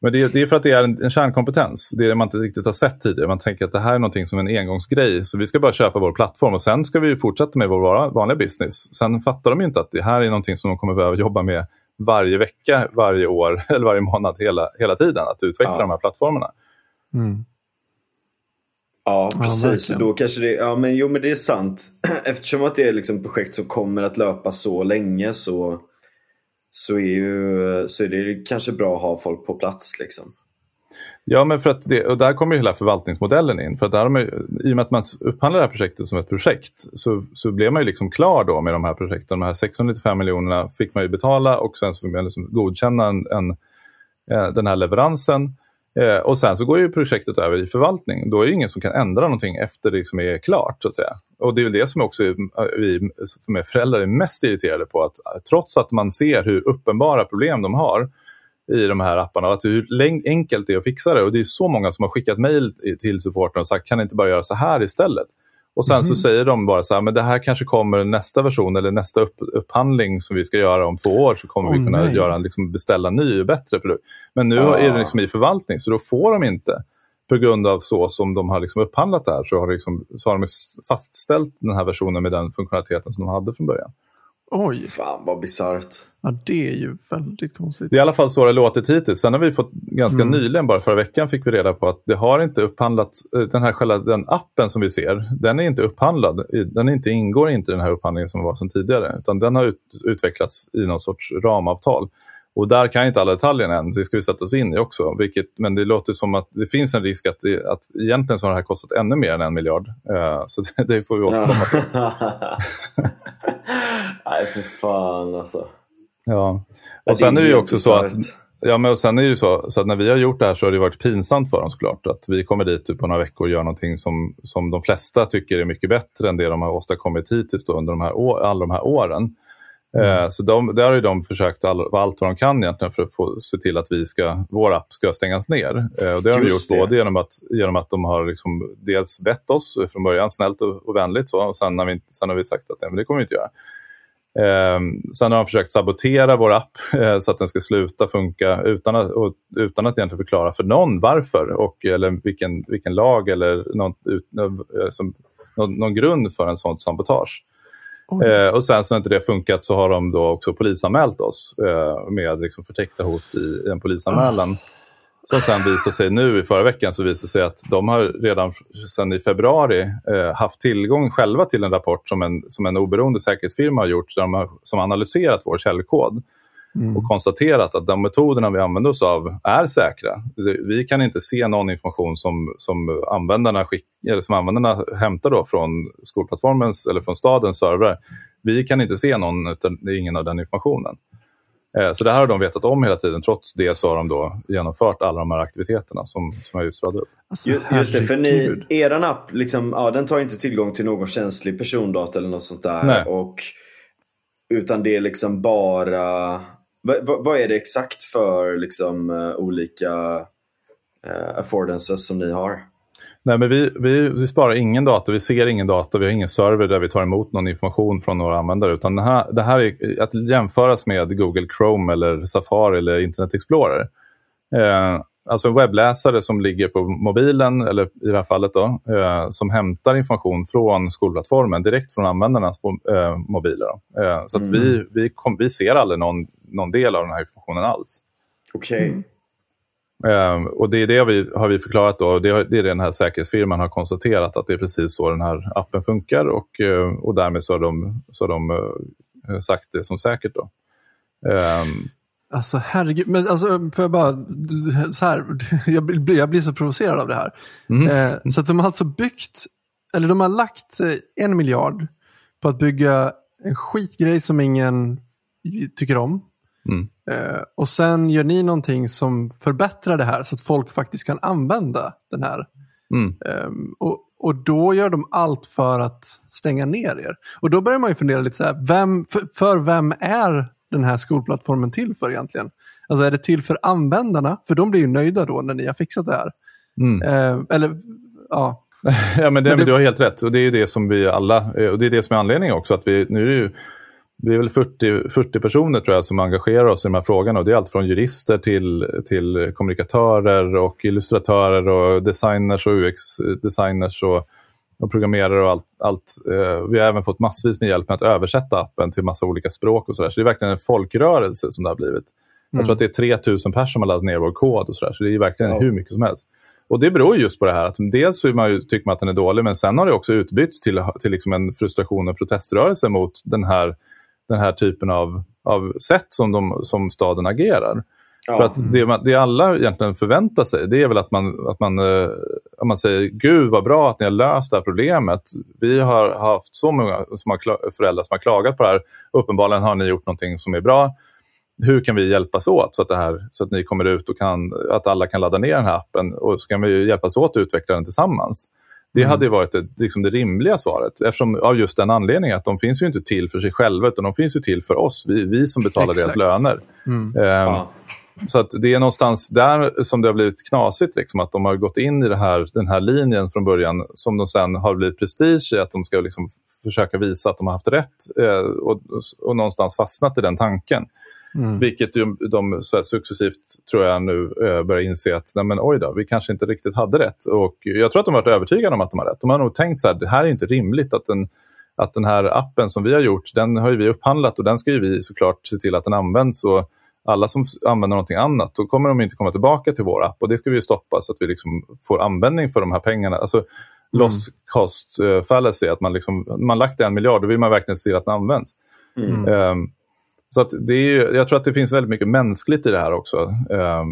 Men det, det, är för att det är en, en kärnkompetens. Det är det man inte riktigt har sett tidigare. Man tänker att det här är någonting som en engångsgrej. Så vi ska bara köpa vår plattform och sen ska vi fortsätta med vår vanliga business. Sen fattar de inte att det här är någonting som de kommer behöva jobba med varje vecka, varje år <laughs> eller varje månad hela, hela tiden. Att utveckla ja. de här plattformarna. Mm. Ja, precis. Ja, Då kanske det, ja, men, jo, men det är sant. <clears throat> Eftersom att det är liksom projekt som kommer att löpa så länge så så är, ju, så är det kanske bra att ha folk på plats. Liksom. Ja, men för att det, och där kommer ju hela förvaltningsmodellen in. För att där har man, I och med att man upphandlar det här projektet som ett projekt så, så blev man ju liksom klar då med de här projekten. De här 695 miljonerna fick man ju betala och sen så fick man liksom godkänna en, en, eh, den här leveransen. Eh, och sen så går ju projektet över i förvaltning. Då är det ingen som kan ändra någonting efter det liksom är klart. så att säga. Och det är väl det som också vi som är föräldrar är mest irriterade på. Att trots att man ser hur uppenbara problem de har i de här apparna och att hur enkelt det är att fixa det. Och det är så många som har skickat mejl till supporten och sagt kan ni inte bara göra så här istället? Och sen mm. så mhm. säger de bara så här, men det här kanske kommer nästa version eller nästa upp, upphandling som vi ska göra om två år så kommer oh, vi kunna göra, liksom, beställa ny och bättre produkt. Men nu ah. är det liksom i förvaltning så då får de inte på grund av så som de har liksom upphandlat det här så har, liksom, så har de fastställt den här versionen med den funktionaliteten som de hade från början. Oj. Fan vad bisarrt. Ja, det är ju väldigt konstigt. Det är i alla fall så det låtit hittills. Sen har vi fått ganska mm. nyligen, bara förra veckan, fick vi reda på att det har inte upphandlats, eh, den här själva den appen som vi ser, den är inte upphandlad. Den inte, ingår inte i den här upphandlingen som var som tidigare, utan den har ut, utvecklats i någon sorts ramavtal. Och där kan inte alla detaljerna än, det ska vi sätta oss in i också. Vilket, men det låter som att det finns en risk att, det, att egentligen så har det här kostat ännu mer än en miljard. Uh, så det, det, får vi återkomma till. <laughs> Nej, för fan alltså. Ja, och sen är det ju också så att Ja, men och sen är det ju så, så att när vi har gjort det här så har det varit pinsamt för dem såklart. Att vi kommer dit typ på några veckor och gör någonting som, som de flesta tycker är mycket bättre än det de har åstadkommit hittills då under de här, alla de här åren. Mm. Eh, så de, där har de försökt all, allt vad de kan egentligen för att få, se till att vi ska, vår app ska stängas ner. Eh, och det har Just de gjort det. både genom att, genom att de har liksom dels bett oss från början snällt och, och vänligt så, och sen har, vi, sen har vi sagt att nej, men det kommer vi inte göra. Eh, sen har de försökt sabotera vår app <laughs> eh, så att den ska sluta funka utan att, och, utan att egentligen förklara för någon varför och, eller vilken, vilken lag eller någon, ut, som, någon, någon grund för en sån sabotage. Eh, och sen så när inte det funkat så har de då också polisanmält oss eh, med liksom förtäckta hot i, i en polisanmälan. Oh. Som sen visar sig nu i förra veckan så visar sig att de har redan sedan i februari eh, haft tillgång själva till en rapport som en, som en oberoende säkerhetsfirma har gjort där de har, som analyserat vår källkod mm. och konstaterat att de metoderna vi använder oss av är säkra. Vi kan inte se någon information som, som, användarna, skick, eller som användarna hämtar då från skolplattformens eller från stadens servrar. Vi kan inte se någon, utan ingen av den informationen. Eh, så det här har de vetat om hela tiden. Trots det så har de då genomfört alla de här aktiviteterna som, som jag just radade upp. Alltså, just det, för ni, er app liksom, ja, den tar inte tillgång till någon känslig persondata eller något sånt där. Och, utan det är liksom bara vad, vad är det exakt för liksom, uh, olika uh, affordances som ni har? Nej, men vi, vi, vi sparar ingen data, vi ser ingen data, vi har ingen server där vi tar emot någon information från några användare. Utan det här, det här är att jämföras med Google Chrome eller Safari eller Internet Explorer. Eh, alltså en webbläsare som ligger på mobilen, eller i det här fallet då, eh, som hämtar information från skolplattformen direkt från användarnas eh, mobiler. Eh, så mm. vi, vi, kom, vi ser aldrig någon, någon del av den här informationen alls. Okej. Okay. Mm. Um, och det är det vi har vi förklarat då. Det, det är den här säkerhetsfirman har konstaterat att det är precis så den här appen funkar och, uh, och därmed så har de, så har de uh, sagt det som säkert. Då. Alltså herregud, men alltså för jag bara, så här, <laughs> jag blir, jag blir så provocerad av det här. Mm. Eh, så att de har alltså byggt, eller de har lagt eh, en miljard på att bygga en skitgrej som ingen tycker om. Mm. Eh, och sen gör ni någonting som förbättrar det här så att folk faktiskt kan använda den här. Mm. Eh, och, och då gör de allt för att stänga ner er. Och då börjar man ju fundera lite så här, vem, för, för vem är den här skolplattformen till för egentligen? Alltså är det till för användarna? För de blir ju nöjda då när ni har fixat det här. Mm. Eh, eller, ja. <laughs> ja, men, det, men, det... du har helt rätt. Och det är det som vi alla, och det är det som är anledningen också. att vi, nu är ju, vi är väl 40, 40 personer tror jag som engagerar oss i de här frågorna. Och det är allt från jurister till, till kommunikatörer och illustratörer och designers och UX-designers och, och programmerare och allt. allt. Vi har även fått massvis med hjälp med att översätta appen till massa olika språk och sådär. Så det är verkligen en folkrörelse som det har blivit. Jag tror att det är 3000 personer som har laddat ner vår kod och sådär. Så det är verkligen ja. hur mycket som helst. Och det beror just på det här att dels så man ju, tycker man att den är dålig men sen har det också utbytts till, till liksom en frustration och proteströrelse mot den här, den här typen av, av sätt som, de, som staden agerar. För att det, det alla egentligen förväntar sig det är väl att man, att man, eh, man säger Gud vad bra att ni har löst det här problemet. Vi har haft så många som har, föräldrar som har klagat på det här. Uppenbarligen har ni gjort någonting som är bra hur kan vi hjälpas åt så att, det här, så att ni kommer ut och kan, att alla kan ladda ner den här appen och så kan vi hjälpas åt att utveckla den tillsammans. Det mm. hade varit det, liksom det rimliga svaret eftersom av just den anledningen att de finns ju inte till för sig själva utan de finns ju till för oss, vi, vi som betalar Exakt. deras löner. Mm. Um, ja. Så att det är någonstans där som det har blivit knasigt, liksom, att de har gått in i här, den här linjen från början som de sen har blivit prestige i, att de ska liksom försöka visa att de har haft rätt eh, och, och någonstans fastnat i den tanken. Mm. Vilket de, de successivt tror jag nu eh, börjar inse att nej men, oj då, vi kanske inte riktigt hade rätt. Och jag tror att de har varit övertygade om att de har rätt. De har nog tänkt så här, det här är inte rimligt att den, att den här appen som vi har gjort, den har vi upphandlat och den ska vi såklart se till att den används. Och alla som använder någonting annat, då kommer de inte komma tillbaka till vår app och det ska vi stoppa så att vi liksom får användning för de här pengarna. Alltså, mm. Lost cost uh, fallacy, att man, liksom, man lagt en miljard, då vill man verkligen se att den används. Mm. Um, så att det är, jag tror att det finns väldigt mycket mänskligt i det här också. Eh,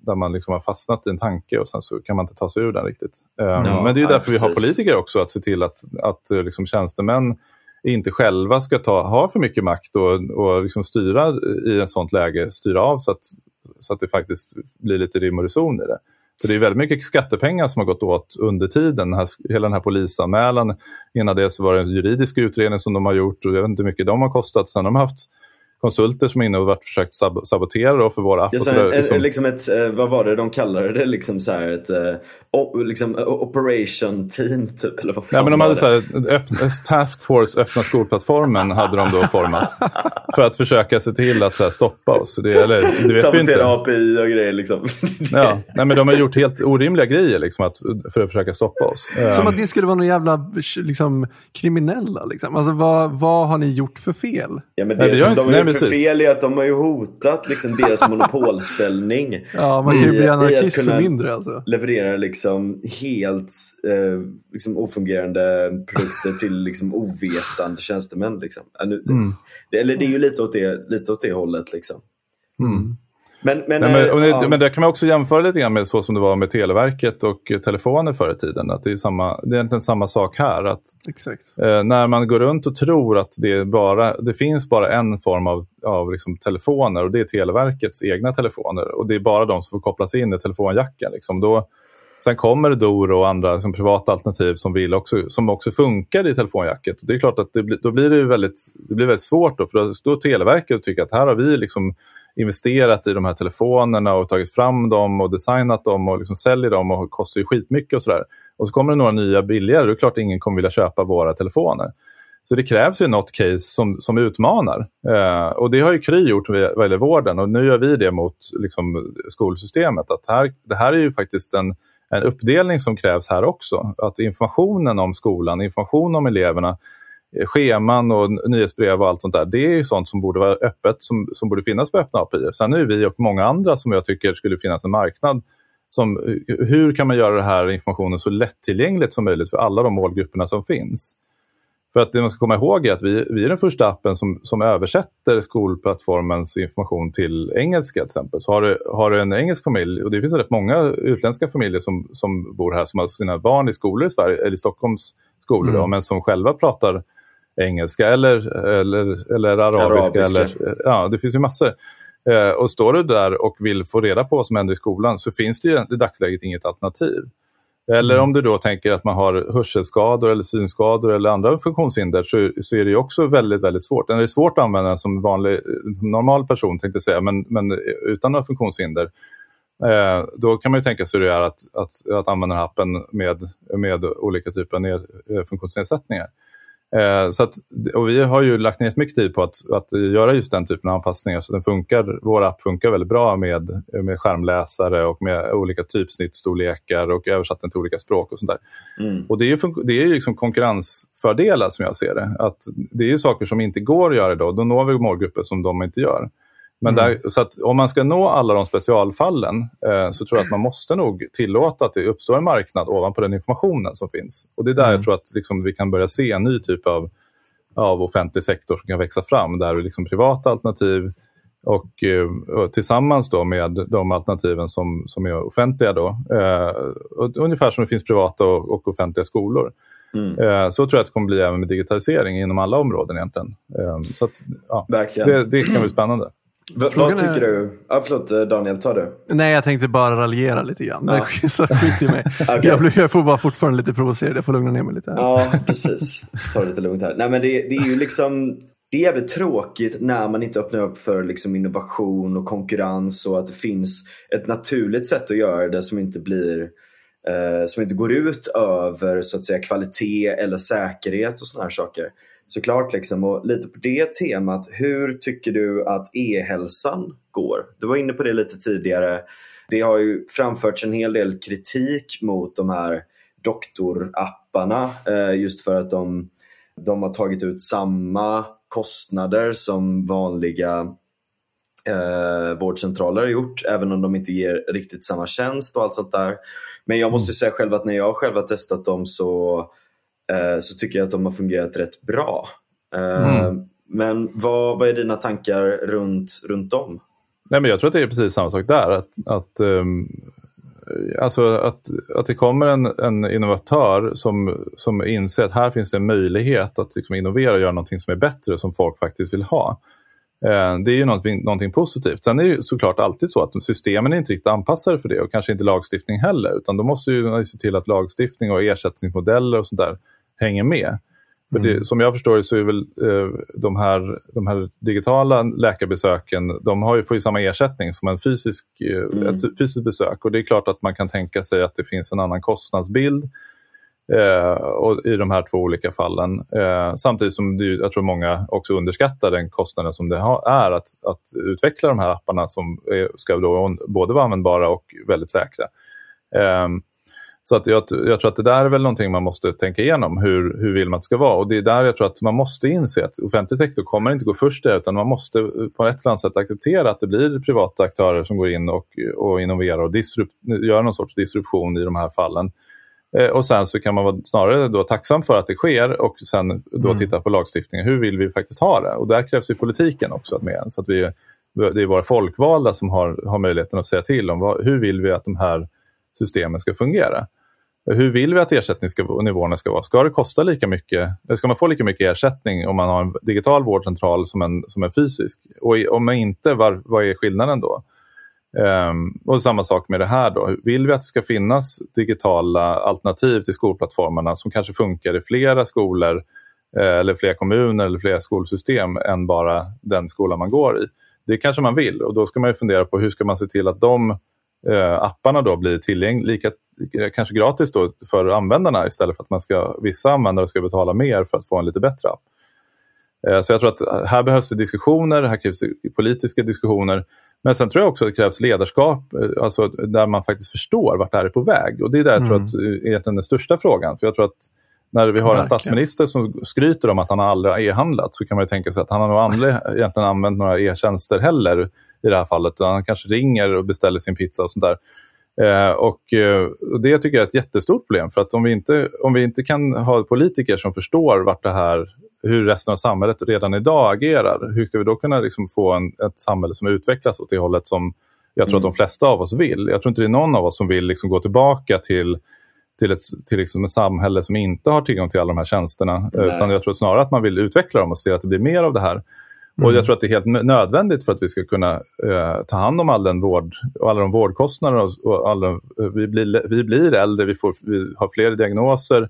där man liksom har fastnat i en tanke och sen så kan man inte ta sig ur den riktigt. Eh, ja, men det är därför ja, vi har politiker också, att se till att, att eh, liksom tjänstemän inte själva ska ta, ha för mycket makt och, och liksom styra i ett sånt läge, styra av så att, så att det faktiskt blir lite rim och reson i det. Så det är väldigt mycket skattepengar som har gått åt under tiden. Den här, hela den här polisanmälan, innan det så var det en juridisk utredning som de har gjort och jag vet inte hur mycket de har kostat. Sen har de haft konsulter som är inne och varit försökt sab sabotera då för våra app. Ja, så så liksom... liksom ett, eh, vad var det de kallade det? Liksom så här ett uh, liksom, operation team typ? Eller vad ja, men de hade så här, Task Force öppna skolplattformen hade de då format. <laughs> för att försöka se till att här, stoppa oss. Det, eller, det vet Sabotera API och grejer liksom. <laughs> ja, nej, men de har gjort helt orimliga grejer liksom, att, för att försöka stoppa oss. Som att det skulle vara någon jävla liksom, kriminella. Liksom. Alltså, vad, vad har ni gjort för fel? Ja, men det, nej, det nej, för fel är att de har ju hotat liksom, deras <laughs> monopolställning. ja, man kan ju bli anarkist för mindre alltså. leverera liksom, helt eh, liksom, ofungerande produkter till liksom, ovetande tjänstemän. Liksom. Mm. Det, eller det är ju lite åt det, lite åt det hållet. Liksom. Mm. Men, men, Nej, men, eh, det, ja. men det kan man också jämföra lite grann med så som det var med Televerket och telefoner förr i tiden. Att det, är samma, det är egentligen samma sak här. Att, Exakt. Eh, när man går runt och tror att det, bara, det finns bara en form av, av liksom telefoner och det är Televerkets egna telefoner. Och det är bara de som får kopplas in i telefonjacken. Liksom. Då, sen kommer Doro och andra liksom, privata alternativ som, vill också, som också funkar i telefonjacket. Och det är klart att det, då blir det, väldigt, det blir väldigt svårt. Då, för då står Televerket och tycker att här har vi liksom investerat i de här telefonerna och tagit fram dem och designat dem och liksom säljer dem och kostar ju skitmycket och sådär. Och så kommer det några nya billigare, då är det klart att ingen kommer vilja köpa våra telefoner. Så det krävs ju något case som, som utmanar. Eh, och det har ju Kry gjort vad gäller vården och nu gör vi det mot liksom, skolsystemet. Att här, det här är ju faktiskt en, en uppdelning som krävs här också. Att informationen om skolan, information om eleverna scheman och nyhetsbrev och allt sånt där. Det är ju sånt som borde vara öppet, som, som borde finnas på öppna API. Sen är vi och många andra som jag tycker skulle finnas en marknad som, hur kan man göra den här informationen så lättillgängligt som möjligt för alla de målgrupperna som finns? För att det man ska komma ihåg är att vi, vi är den första appen som, som översätter skolplattformens information till engelska till exempel. Så har du, har du en engelsk familj, och det finns rätt många utländska familjer som, som bor här som har sina barn i skolor i Sverige, eller i Stockholms skolor, mm. då, men som själva pratar engelska eller, eller, eller arabiska. arabiska. Eller, ja, det finns ju massor. Eh, och står du där och vill få reda på vad som händer i skolan så finns det ju i dagsläget inget alternativ. Eller mm. om du då tänker att man har hörselskador eller synskador eller andra funktionshinder så, så är det också väldigt, väldigt svårt. Det är svårt att använda som, vanlig, som normal person tänkte säga, men, men utan några funktionshinder. Eh, då kan man ju tänka sig hur det är att, att, att använda den appen med, med olika typer av eh, funktionsnedsättningar. Eh, så att, och vi har ju lagt ner mycket tid på att, att göra just den typen av anpassningar. Så den funkar, vår app funkar väldigt bra med, med skärmläsare och med olika typsnittstorlekar och översatt den till olika språk och sånt där. Mm. Och det är ju det är liksom konkurrensfördelar som jag ser det. Att det är saker som inte går att göra idag. Då når vi målgrupper som de inte gör. Men mm. där, så att om man ska nå alla de specialfallen eh, så tror jag att man måste nog tillåta att det uppstår en marknad ovanpå den informationen som finns. Och det är där mm. jag tror att liksom, vi kan börja se en ny typ av, av offentlig sektor som kan växa fram. Där är liksom privata alternativ och, eh, och, tillsammans då med de alternativen som, som är offentliga. Då, eh, ungefär som det finns privata och, och offentliga skolor. Mm. Eh, så tror jag att det kommer bli även med digitalisering inom alla områden egentligen. Eh, så att, ja, Verkligen. Det, det kan bli spännande. Vad tycker är... du? Ah, förlåt eh, Daniel, ta du. Nej, jag tänkte bara raljera lite grann. Ja. <laughs> Så skit i mig. <laughs> okay. jag, blir, jag får bara fortfarande lite provocerad, jag får lugna ner mig lite. Här. Ja, precis. Ta det lite lugnt här. Nej, men det, det är ju liksom det är jävligt tråkigt när man inte öppnar upp för liksom innovation och konkurrens och att det finns ett naturligt sätt att göra det som inte blir eh, som inte går ut över så att säga kvalitet eller säkerhet och sådana här saker såklart. Liksom. Och lite på det temat, hur tycker du att e-hälsan går? Du var inne på det lite tidigare. Det har ju framförts en hel del kritik mot de här doktorapparna eh, just för att de, de har tagit ut samma kostnader som vanliga eh, vårdcentraler har gjort, även om de inte ger riktigt samma tjänst och allt sånt där. Men jag måste mm. säga själv att när jag själv har testat dem så så tycker jag att de har fungerat rätt bra. Eh, mm. Men vad, vad är dina tankar runt, runt dem? Nej, men jag tror att det är precis samma sak där. Att, att, um, alltså att, att det kommer en, en innovatör som, som inser att här finns det en möjlighet att liksom innovera och göra någonting som är bättre som folk faktiskt vill ha. Uh, det är ju någonting, någonting positivt. Sen är det ju såklart alltid så att systemen är inte riktigt anpassade för det och kanske inte lagstiftning heller. Utan då måste ju se till att lagstiftning och ersättningsmodeller och sånt där hänger med. För det, mm. som jag förstår det så är väl eh, de, här, de här digitala läkarbesöken, de har ju, får ju samma ersättning som en fysisk, eh, mm. ett fysiskt besök. Och det är klart att man kan tänka sig att det finns en annan kostnadsbild eh, och, i de här två olika fallen. Eh, samtidigt som det, jag tror många också underskattar den kostnaden som det ha, är att, att utveckla de här apparna som är, ska då både vara användbara och väldigt säkra. Eh, så att jag, jag, tror att det där är väl någonting man måste tänka igenom. Hur, hur vill man att det ska vara? Och det är där jag tror att man måste inse att offentlig sektor kommer inte gå först där utan man måste på ett eller annat sätt acceptera att det blir privata aktörer som går in och, och innoverar och gör någon sorts disruption i de här fallen. Eh, och sen så kan man vara snarare då tacksam för att det sker och sen då mm. titta på lagstiftningen. Hur vill vi faktiskt ha det? Och där krävs ju politiken också med. Så att vi, det är våra folkvalda som har, har möjligheten att säga till om vad, hur vill vi att de här systemen ska fungera. Hur vill vi att ersättningsnivåerna ska vara? Ska det kosta lika mycket? Ska man få lika mycket ersättning om man har en digital vårdcentral som en, som en fysisk? Och om inte, var, vad är skillnaden då? Um, och samma sak med det här då. Vill vi att det ska finnas digitala alternativ till skolplattformarna som kanske funkar i flera skolor eh, eller flera kommuner eller flera skolsystem än bara den skola man går i? Det kanske man vill och då ska man fundera på hur ska man se till att de eh, apparna då blir tillgängliga, lika, eh, kanske gratis då för användarna istället för att man ska, vissa användare ska betala mer för att få en lite bättre app. Eh, så jag tror att här behövs det diskussioner, här krävs det politiska diskussioner. Men sen tror jag också att det krävs ledarskap, eh, alltså där man faktiskt förstår vart det här är på väg. Och det är där jag tror mm. att är den största frågan. För jag tror att när vi har Verkligen. en statsminister som skryter om att han aldrig har e-handlat så kan man tänka sig att han har nog aldrig <laughs> egentligen använt några e-tjänster heller i det här fallet. Han kanske ringer och beställer sin pizza och sånt där. Eh, och, eh, det tycker jag är ett jättestort problem. För att om vi inte, om vi inte kan ha politiker som förstår vart det här, hur resten av samhället redan idag agerar, hur ska vi då kunna liksom få en, ett samhälle som utvecklas åt det hållet som jag tror mm. att de flesta av oss vill. Jag tror inte det är någon av oss som vill liksom gå tillbaka till till ett, till liksom ett samhälle som inte har tillgång till alla de här tjänsterna. Nej. Utan jag tror snarare att man vill utveckla dem och se att det blir mer av det här. Mm. Och jag tror att det är helt nödvändigt för att vi ska kunna eh, ta hand om all den vård, och alla de vårdkostnader. Och, och alla, vi, blir, vi blir äldre, vi, får, vi har fler diagnoser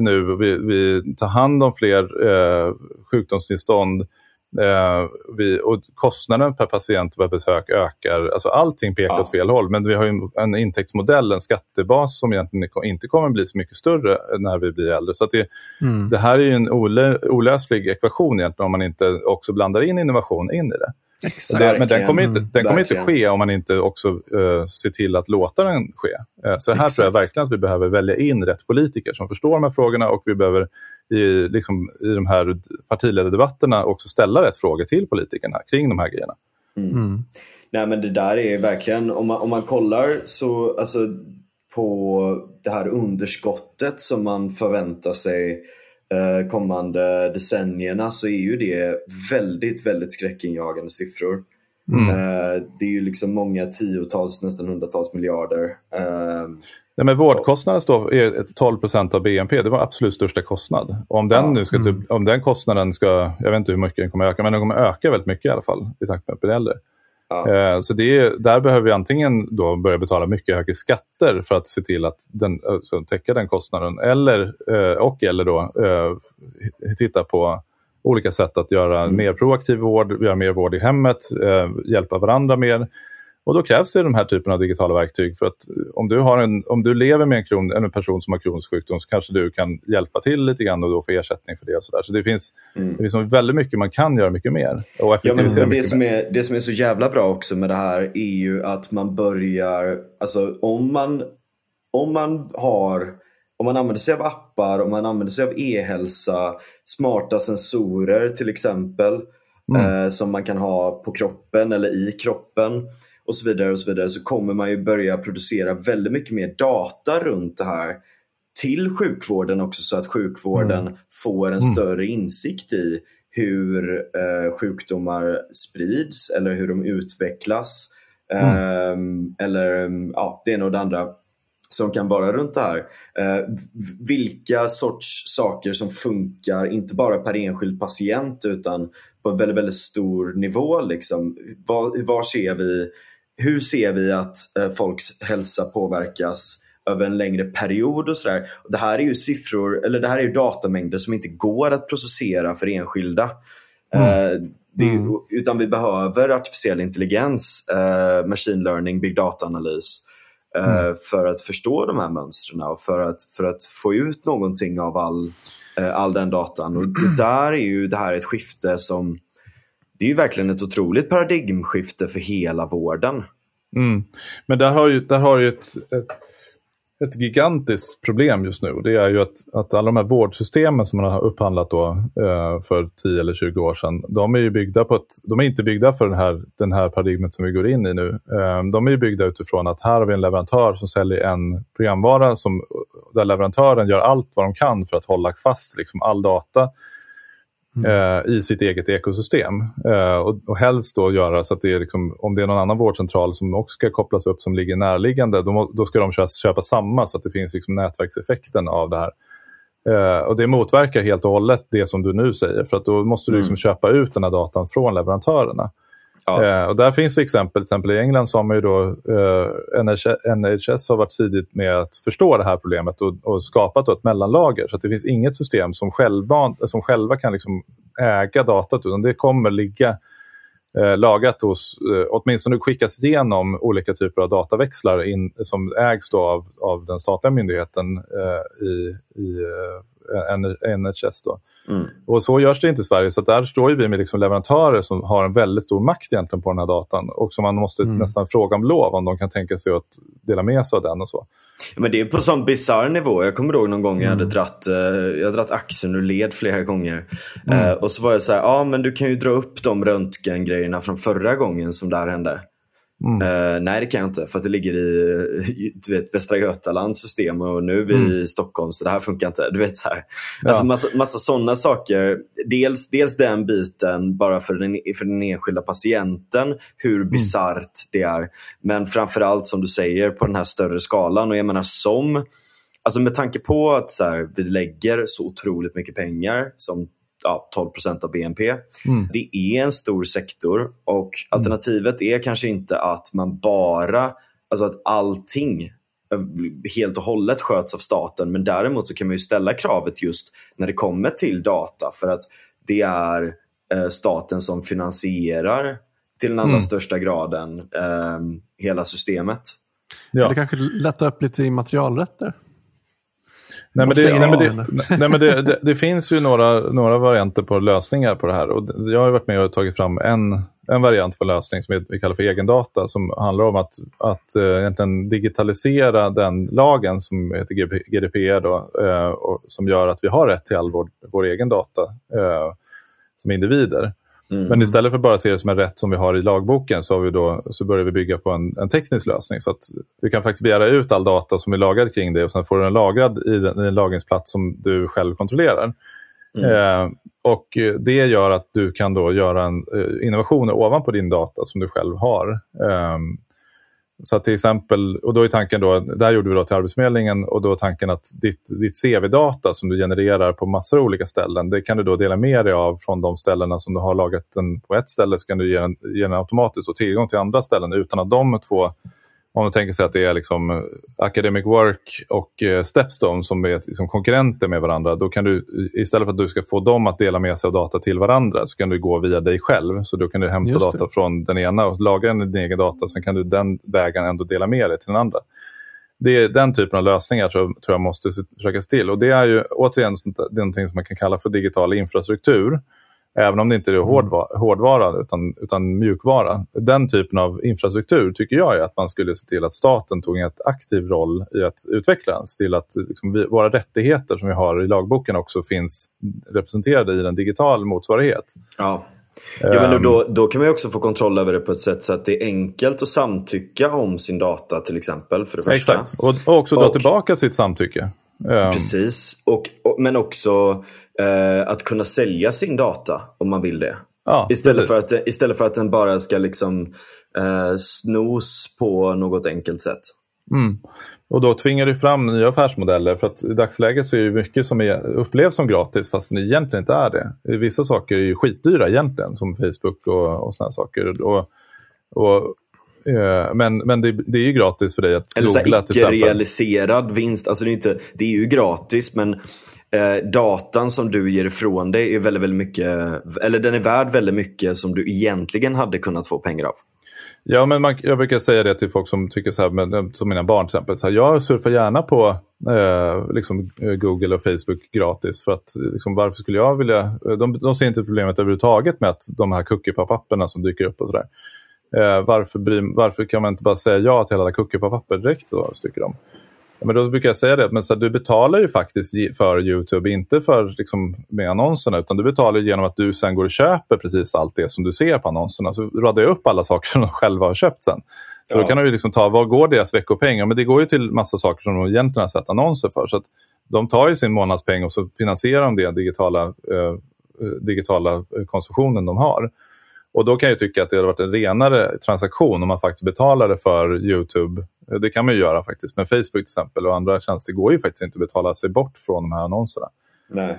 nu, vi, vi tar hand om fler eh, sjukdomstillstånd. Eh, vi, och kostnaden per patient och per besök ökar. Alltså allting pekar ja. åt fel håll. Men vi har en, intäktsmodell, en skattebas som egentligen inte kommer bli så mycket större när vi blir äldre. Så det, mm. det här är en olö, olöslig ekvation egentligen om man inte också blandar in innovation in i det. Det, men den kommer, inte, den kommer inte ske om man inte också uh, ser till att låta den ske. Uh, så här Exakt. tror jag verkligen att vi behöver välja in rätt politiker som förstår de här frågorna och vi behöver i, liksom, i de här partiledardebatterna också ställa rätt frågor till politikerna kring de här grejerna. Mm. Mm. Nej men det där är verkligen, om man, om man kollar så, alltså på det här underskottet som man förväntar sig kommande decennierna så är ju det väldigt, väldigt skräckinjagande siffror. Mm. Eh, det är ju liksom många tiotals, nästan hundratals miljarder. Eh, Nej, men vårdkostnaden står, är 12 procent av BNP. Det var absolut största kostnad. Och om den, ja. nu ska, mm. om den kostnaden ska, jag vet inte hur mycket den kommer öka, men den kommer öka väldigt mycket i alla fall i takt med att bli äldre. Ja. Eh, så det där behöver vi antingen då börja betala mycket högre skatter för att se till att den, alltså, täcka den kostnaden. Eller, eh, och eller då eh, titta på olika sätt att göra mm. mer proaktiv vård, göra mer vård i hemmet, hjälpa varandra mer och då krävs det de här typen av digitala verktyg. För att om du, har en, om du lever med en, kron, en person som har kronisk sjukdom så kanske du kan hjälpa till lite grann och då få ersättning för det. Och så där. så det finns, mm. det finns väldigt mycket man kan göra mycket mer. Och effektivisera ja, men det, som är, det som är så jävla bra också med det här är ju att man börjar, alltså om man, om man har om man använder sig av appar, om man använder sig av e-hälsa, smarta sensorer till exempel, mm. eh, som man kan ha på kroppen eller i kroppen och så vidare och så vidare så kommer man ju börja producera väldigt mycket mer data runt det här till sjukvården också så att sjukvården mm. får en mm. större insikt i hur eh, sjukdomar sprids eller hur de utvecklas. Mm. Eh, eller ja, det ena och det andra som kan vara runt det här. Eh, vilka sorts saker som funkar, inte bara per enskild patient utan på en väldigt, väldigt stor nivå. Liksom. Var, var ser vi hur ser vi att eh, folks hälsa påverkas över en längre period och sådär. Det här är ju siffror, eller det här är ju datamängder som inte går att processera för enskilda. Mm. Eh, det, mm. Utan vi behöver artificiell intelligens, eh, machine learning, big data-analys mm. för att förstå de här mönstren och för att, för att få ut någonting av all, all den datan. Och <clears throat> där är ju det här ett skifte som det är ju verkligen ett otroligt paradigmskifte för hela vården. Mm. Men där har ju, där har ju ett, ett, ett, gigantiskt problem just nu. Det är ju att, att alla de här vårdsystemen som man har upphandlat då, eh, för 10 eller 20 år sedan, de är ju byggda på ett, de är inte byggda för den här, den här paradigmet som vi går in i nu. Eh, de är ju byggda utifrån att här har vi en leverantör som säljer en programvara som, där leverantören gör allt vad de kan för att hålla fast liksom, all data Mm. Eh, i sitt eget ekosystem. Eh, och, och helst då göra så att det är liksom, om det är någon annan vårdcentral som också ska kopplas upp som ligger närliggande, då, då ska de köpa, köpa samma så att det finns liksom nätverkseffekten av det här. Eh, och Det motverkar helt och hållet det som du nu säger, för att då måste du liksom mm. köpa ut den här datan från leverantörerna. Ja. Eh, och där finns det exempel, till exempel i England så har man ju då, eh, NHS, har varit tidigt med att förstå det här problemet och, och skapat ett mellanlager. Så det finns inget system som själva, som själva kan liksom äga datat utan det kommer ligga eh, lagrat hos, eh, åtminstone skickas igenom olika typer av dataväxlar in, som ägs av, av den statliga myndigheten eh, i, i eh, NHS. Då. Mm. Och så görs det inte i Sverige, så där står vi med liksom leverantörer som har en väldigt stor makt egentligen på den här datan och som man måste mm. nästan fråga om lov om de kan tänka sig att dela med sig av den och så. Men det är på sån bisarr nivå. Jag kommer ihåg någon gång jag hade mm. dratt, eh, jag hade dratt axeln ur led flera gånger. Mm. Eh, och så var jag så här, ja men du kan ju dra upp de röntgengrejerna från förra gången som där hände. Mm. Uh, nej det kan jag inte för att det ligger i du vet, Västra Götalands system och nu är vi mm. i Stockholm så det här funkar inte. Du vet så här. Ja. Alltså massa, massa sådana saker. Dels, dels den biten bara för den, för den enskilda patienten, hur mm. bisarrt det är. Men framförallt som du säger på den här större skalan och jag menar som Alltså med tanke på att så här, vi lägger så otroligt mycket pengar som ja, 12% av BNP. Mm. Det är en stor sektor och alternativet är kanske inte att man bara, alltså att allting eh, helt och hållet sköts av staten men däremot så kan man ju ställa kravet just när det kommer till data för att det är eh, staten som finansierar till den allra mm. största graden eh, hela systemet. Ja. Eller kanske lätta upp lite immaterialrätter. Nej, men, det, nej, men, det, nej, men det, det, finns ju några, några varianter på lösningar på det här. Och jag har varit med och tagit fram en, en variant på lösning som vi kallar för egendata som handlar om att, att uh, egentligen digitalisera den lagen som heter GDPR då, uh, och som gör att vi har rätt till all vår, vår egen data uh, som individer. Mm. Men istället för att bara se det som en rätt som vi har i lagboken så, har vi då, så börjar vi bygga på en, en teknisk lösning. Så att du kan faktiskt begära ut all data som är lagrad kring det och sen får du den lagrad i, den, i en lagringsplats som du själv kontrollerar. Mm. Eh, och det gör att du kan då göra en, eh, innovationer ovanpå din data som du själv har. Eh, så att till exempel, och då är tanken då, det här gjorde vi då till Arbetsförmedlingen och då är tanken att ditt, ditt CV-data som du genererar på massor av olika ställen, det kan du då dela med dig av från de ställena som du har lagrat den på ett ställe så kan du ge den, ge den automatiskt tillgång till andra ställen utan att de två om man tänker sig att det är liksom eh, Academic Work och eh, Stepstone som är liksom konkurrenter med varandra. Då kan du istället för att du ska få dem att dela med sig av data till varandra så kan du gå via dig själv. Så då kan du hämta data från den ena och lagra din egen data. Sen kan du den vägen ändå dela med dig till den andra. Det är den typen av lösningar tror jag, tror jag måste försöka se till. Och det är ju återigen någonting som man kan kalla för digital infrastruktur. Även om det inte är mm. hårdvara, hårdvara utan, utan mjukvara. Den typen av infrastruktur tycker jag är att man skulle se till att staten tog en aktiv roll i att utveckla. Se till att liksom, vi, våra rättigheter som vi har i lagboken också finns representerade i en digital motsvarighet. Ja. Ja, men då, ehm. då kan man också få kontroll över det på ett sätt så att det är enkelt att samtycka om sin data till exempel. för det första. Exakt, och, och också dra tillbaka sitt samtycke. Um. Precis, och, och, men också eh, att kunna sälja sin data om man vill det. Ja, istället, för att, istället för att den bara ska liksom eh, snos på något enkelt sätt. Mm. Och då tvingar det fram nya affärsmodeller för att i dagsläget så är det mycket som är, upplevs som gratis fast det egentligen inte är det. Vissa saker är ju skitdyra egentligen som Facebook och, och sådana saker. Och, och men, men det, det, är ju gratis för dig att Eller googla till exempel. Realiserad vinst. Alltså det, är inte, det är ju gratis men eh, datan som du ger ifrån dig är väldigt, väldigt mycket, eller den är värd väldigt mycket som du egentligen hade kunnat få pengar av. Ja, men man, jag brukar säga det till folk som tycker så här, med, som mina barn till exempel. Så här, jag surfar gärna på eh, liksom Google och Facebook gratis. För att liksom, varför skulle jag vilja... De, de ser inte problemet överhuvudtaget med att de här cookie pop som dyker upp och sådär. Eh, varför, bry, varför kan man inte bara säga ja till alla cookie på papper direkt? Då, tycker de. men då brukar jag säga det, men så här, du betalar ju faktiskt för YouTube, inte för liksom, med annonserna, utan du betalar genom att du sen går och köper precis allt det som du ser på annonserna. Så radar jag upp alla saker som de <laughs> själva har köpt sen. Så ja. då kan du liksom ta, vad går deras veckopeng? Ja, men det går ju till massa saker som de egentligen har sett annonser för. Så de tar ju sin månadspeng och så finansierar de det digitala, eh, digitala konsumtionen de har. Och då kan jag tycka att det hade varit en renare transaktion om man faktiskt betalade för YouTube. Det kan man ju göra faktiskt. Men Facebook till exempel och andra tjänster går ju faktiskt inte att betala sig bort från de här annonserna.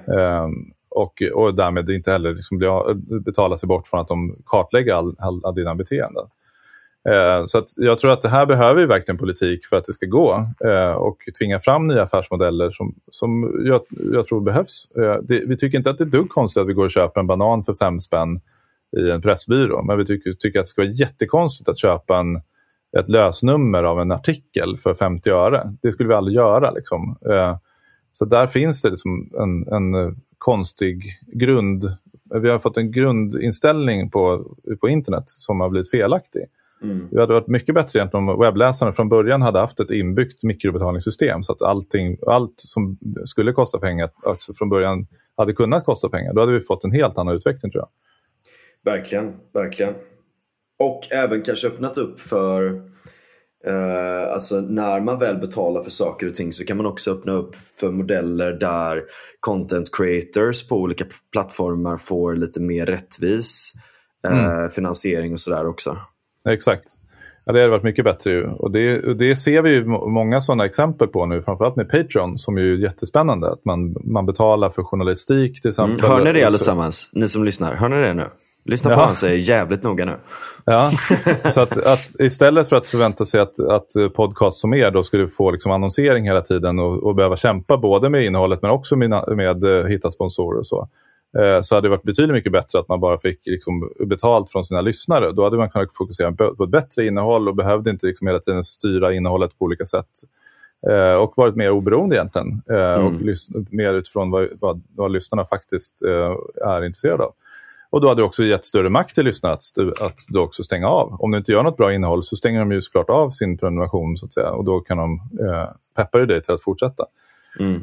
Um, och, och därmed inte heller liksom betala sig bort från att de kartlägger all, all, all dina beteenden. Uh, så jag tror att det här behöver vi verkligen politik för att det ska gå uh, och tvinga fram nya affärsmodeller som, som jag, jag tror behövs. Uh, det, vi tycker inte att det är dugg konstigt att vi går och köper en banan för fem spänn i en pressbyrå. Men vi tycker, tycker att det ska vara jättekonstigt att köpa en, ett lösnummer av en artikel för 50 öre. Det skulle vi aldrig göra. Liksom. Eh, så där finns det liksom en, en konstig grund... Vi har fått en grundinställning på, på internet som har blivit felaktig. Mm. Det hade varit mycket bättre egentligen om webbläsaren från början hade haft ett inbyggt mikrobetalningssystem så att allting, allt som skulle kosta pengar också från början hade kunnat kosta pengar. Då hade vi fått en helt annan utveckling tror jag. Verkligen, verkligen. Och även kanske öppnat upp för eh, Alltså när man väl betalar för saker och ting så kan man också öppna upp för modeller där content creators på olika plattformar får lite mer rättvis eh, mm. finansiering och sådär också. Exakt. Ja, det hade varit mycket bättre ju. Och det, och det ser vi ju många sådana exempel på nu, framförallt med Patreon som är ju jättespännande. Att man, man betalar för journalistik till exempel. Mm, hör ni det allesammans, ni som lyssnar? Hör ni det nu? Lyssna på ja. han säger jävligt noga nu. Ja, <laughs> så att, att, istället för att förvänta sig att, att podcast som er då skulle få liksom annonsering hela tiden och, och behöva kämpa både med innehållet men också med, med uh, hitta sponsorer och så. eh, så hade det varit betydligt mycket bättre att man bara fick liksom, betalt från sina lyssnare. Då hade man kunnat fokusera på ett bättre innehåll och behövde inte liksom hela tiden styra innehållet på olika sätt. Eh, och varit mer oberoende egentligen. Eh, mm. Och mer utifrån vad, vad, vad lyssnarna faktiskt eh, är intresserade av. Och då hade det också gett större makt till lyssnarna att, att då också stänga av. Om du inte gör något bra innehåll så stänger de ju såklart av sin prenumeration så att säga. Och då kan de eh, peppa dig till att fortsätta. Mm.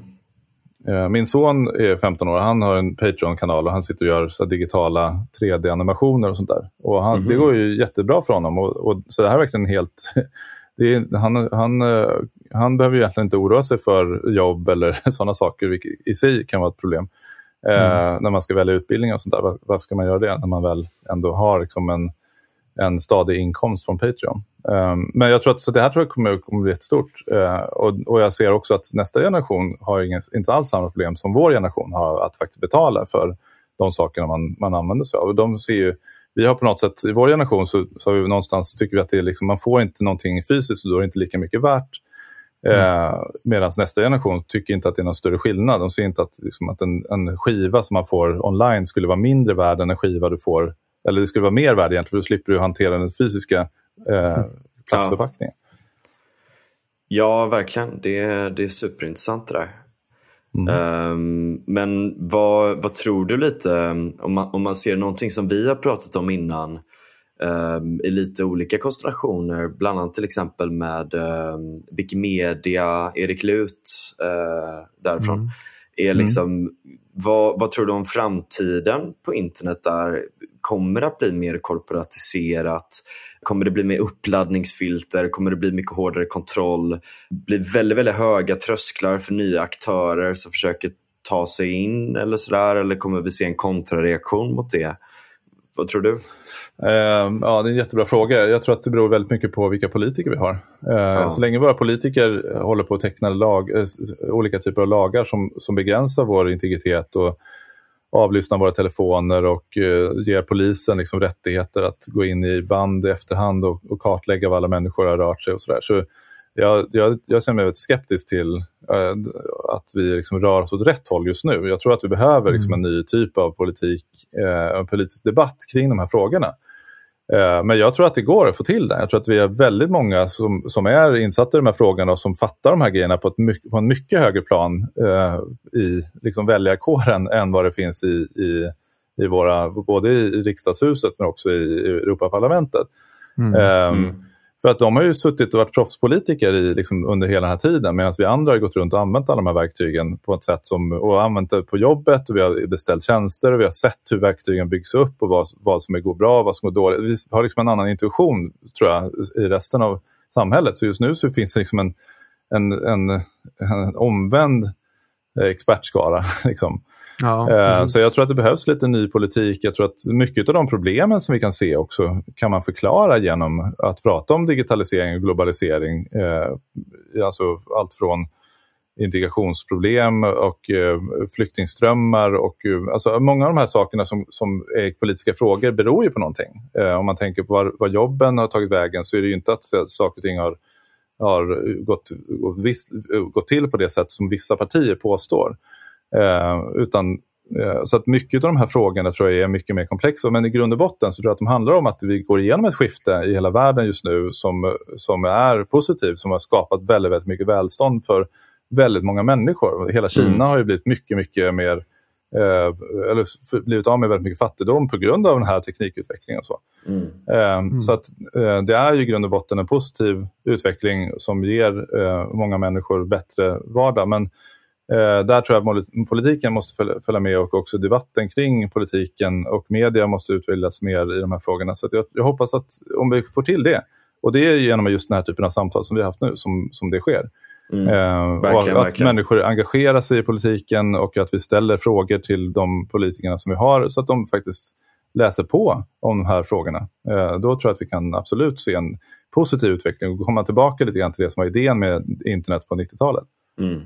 Eh, min son är 15 år, han har en Patreon-kanal och han sitter och gör så digitala 3D-animationer och sånt där. Och han, mm. Det går ju jättebra för honom. Och, och så det här är verkligen helt... <laughs> Är, han, han, eh, han behöver ju egentligen inte oroa sig för jobb eller <laughs> sådana saker, vilket i sig kan vara ett problem. Mm. när man ska välja utbildning och sånt där. Varför ska man göra det när man väl ändå har liksom en, en stadig inkomst från Patreon? Um, men jag tror att så det här tror jag kommer, kommer bli jättestort. Uh, och, och jag ser också att nästa generation har ingen, inte alls samma problem som vår generation har att faktiskt betala för de sakerna man, man använder sig av. De ser ju, vi har på något sätt, i vår generation så, så har vi någonstans tycker vi att det är liksom, man får inte någonting fysiskt och då är det inte lika mycket värt. Mm. Eh, Medan nästa generation tycker inte att det är någon större skillnad. De ser inte att, liksom, att en, en, skiva som man får online skulle vara mindre värd än en skiva du får, eller det skulle vara mer värd egentligen, för då slipper du hantera den fysiska eh, plastförpackningen. Ja. ja, verkligen. Det är, det är superintressant det där. Mm. Um, men vad, vad tror du lite, om man, om man ser någonting som vi har pratat om innan, um, i lite olika konstellationer, bland annat till exempel med um, Wikimedia, Erik Lut uh, därifrån. Mm. Är mm. liksom, mm. vad, vad tror du om framtiden på internet där? Kommer det att bli mer korporatiserat? Kommer det bli mer uppladdningsfilter? Kommer det bli mycket hårdare kontroll? Blir väldigt, väldigt höga trösklar för nya aktörer som försöker ta sig in eller sådär? Eller kommer vi se en kontrareaktion mot det? Vad tror du? Uh, ja, det är en jättebra fråga. Jag tror att det beror väldigt mycket på vilka politiker vi har. Uh, ja. Så länge våra politiker håller på att teckna lag, uh, olika typer av lagar som, som begränsar vår integritet och avlyssnar våra telefoner och ger polisen liksom rättigheter att gå in i band i efterhand och, och kartlägga vad alla människor har rört sig och sådär. Så jag, jag, jag känner mig väldigt skeptisk till äh, att vi liksom rör oss åt rätt håll just nu. Jag tror att vi behöver liksom, en ny typ av politik, äh, en politisk debatt kring de här frågorna. Äh, men jag tror att det går att få till det. Jag tror att vi är väldigt många som, som är insatta i de här frågorna och som fattar de här grejerna på, ett, på en mycket högre plan i liksom, väljarkåren <laughs> än vad det finns i, i, i våra, både i riksdagshuset men också i Europaparlamentet. Mm. Mm. För att de har ju suttit och varit proffspolitiker i, liksom, under hela den här tiden medan vi andra har gått runt och använt alla de här verktygen på ett sätt som, och använt det på jobbet och vi har beställt tjänster och vi har sett hur verktygen byggs upp och vad, vad som går bra och vad som går dåligt. Vi har liksom en annan intuition tror jag i resten av samhället. Så just nu så finns det liksom en, en, en, en omvänd eh, expertskara. <laughs> Liksom Ja, eh, så jag tror att det behövs lite ny politik. Jag tror att mycket av de problemen som vi kan se också kan man förklara genom att prata om digitalisering och globalisering. Eh, alltså allt från integrationsproblem och eh, flyktingströmmar. Och, alltså många av de här sakerna som, som är politiska frågor beror ju på någonting. om man tänker på var, var jobben har tagit vägen så är det ju inte att saker och ting har, har gått, gått, gått till på det sätt som vissa partier påstår. Eh, utan, eh, så att mycket av de här frågorna tror jag är mycket mer komplexa. Men i grund och botten så tror jag att de handlar om att vi går igenom ett skifte i hela världen just nu som, som är positivt, som har skapat väldigt, väldigt mycket välstånd för väldigt många människor. Hela Kina mm. har ju blivit mycket, mycket mer Eh, eller blivit av med väldigt mycket fattigdom på grund av den här teknikutvecklingen. Och så mm. Eh, mm. så att, eh, det är i grund och botten en positiv utveckling som ger eh, många människor bättre vardag. Men där tror jag att politiken måste följa, följa, med och också debatten kring politiken och media måste utvecklas mer i de här frågorna. Så jag, jag, hoppas att om vi får till det, och det är genom just den här typen av samtal som vi har haft nu som, som det sker. Mm. Eh, verkligen, att verkligen. människor engagerar sig i politiken och att vi ställer frågor till de politikerna som vi har så att de faktiskt läser på om de här frågorna. Eh, då tror jag att vi kan absolut se en positiv utveckling och komma tillbaka lite grann till det som var idén med internet på 90-talet. Mm.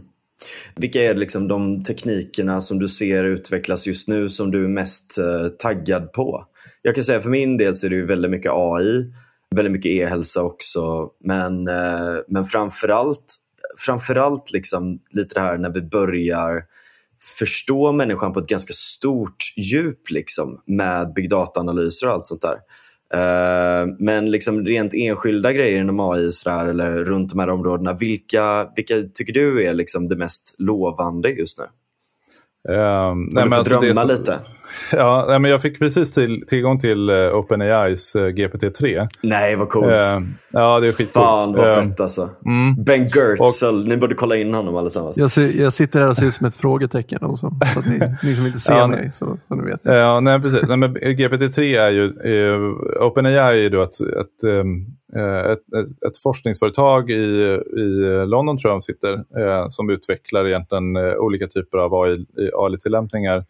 Vilka är liksom de teknikerna som du ser utvecklas just nu som du är mest eh, taggad på? Jag kan säga för min del så är det väldigt mycket AI, väldigt mycket e-hälsa också. Men, eh, men framförallt, framförallt liksom lite det här när vi börjar förstå människan på ett ganska stort djup liksom, med big data-analyser och allt sånt där. Uh, men liksom rent enskilda grejer inom AI sådär, eller runt de här områdena, vilka, vilka tycker du är liksom det mest lovande just nu? Um, nej, men alltså drömma så, lite. Ja, men jag fick precis till, tillgång till uh, OpenAIs uh, GPT-3. Nej, vad coolt. Uh, ja, det är skitcoolt. Fan vad uh, fett alltså. Mm. Ben Gertzel, och, ni borde kolla in honom allesammans. Jag, ser, jag sitter här och ser ut som ett frågetecken. Också, så att ni, ni som inte ser ja, mig, så, så ni vet. Ja, nej, precis. nej, men GPT-3 är ju, OpenAI är ju ett, ett, um, ett, ett, ett, forskningsföretag i, i London tror jag de sitter, som utvecklar egentligen olika typer av AI-tillämpningar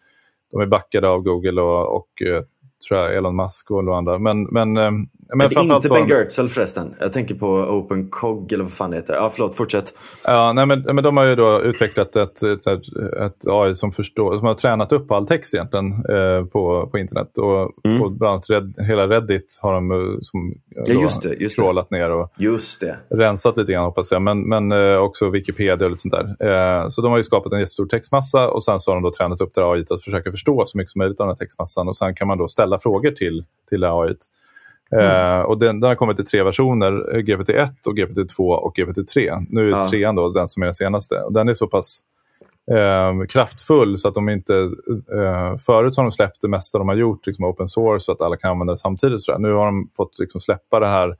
de är backade av Google och, och eh, tror jag Elon Musk och andra. Men, men, eh, men, men det är inte Ben Gertzel förresten. Jag tänker på OpenCog eller vad fan det heter. Ja, förlåt, fortsätt. Ja, nej, men, men de har ju då utvecklat ett, ett, ett AI som, förstår, som har tränat upp all text egentligen eh, på, på internet. Och mm. på bland annat Red, hela Reddit har de eh, som, ja, just det, just scrollat ner och just det. rensat lite grann hoppas jag. Men, men eh, också Wikipedia och lite sånt där. Eh, så de har ju skapat en jättestor textmassa och sen så har de då tränat upp det AI att försöka förstå så mycket som möjligt av den här textmassan. Och sen kan man då ställa frågor till, till AI. Mm. Uh, och den, den, har kommit i tre versioner, eh, GPT-1, och GPT-2 och GPT-3. Nu är ja. trean då den som är den senaste. Och den är så pass uh, kraftfull så att de inte... Uh, förut har de släppt det mesta de har gjort, liksom open source, så att alla kan använda det samtidigt. Så nu har de fått liksom, släppa det här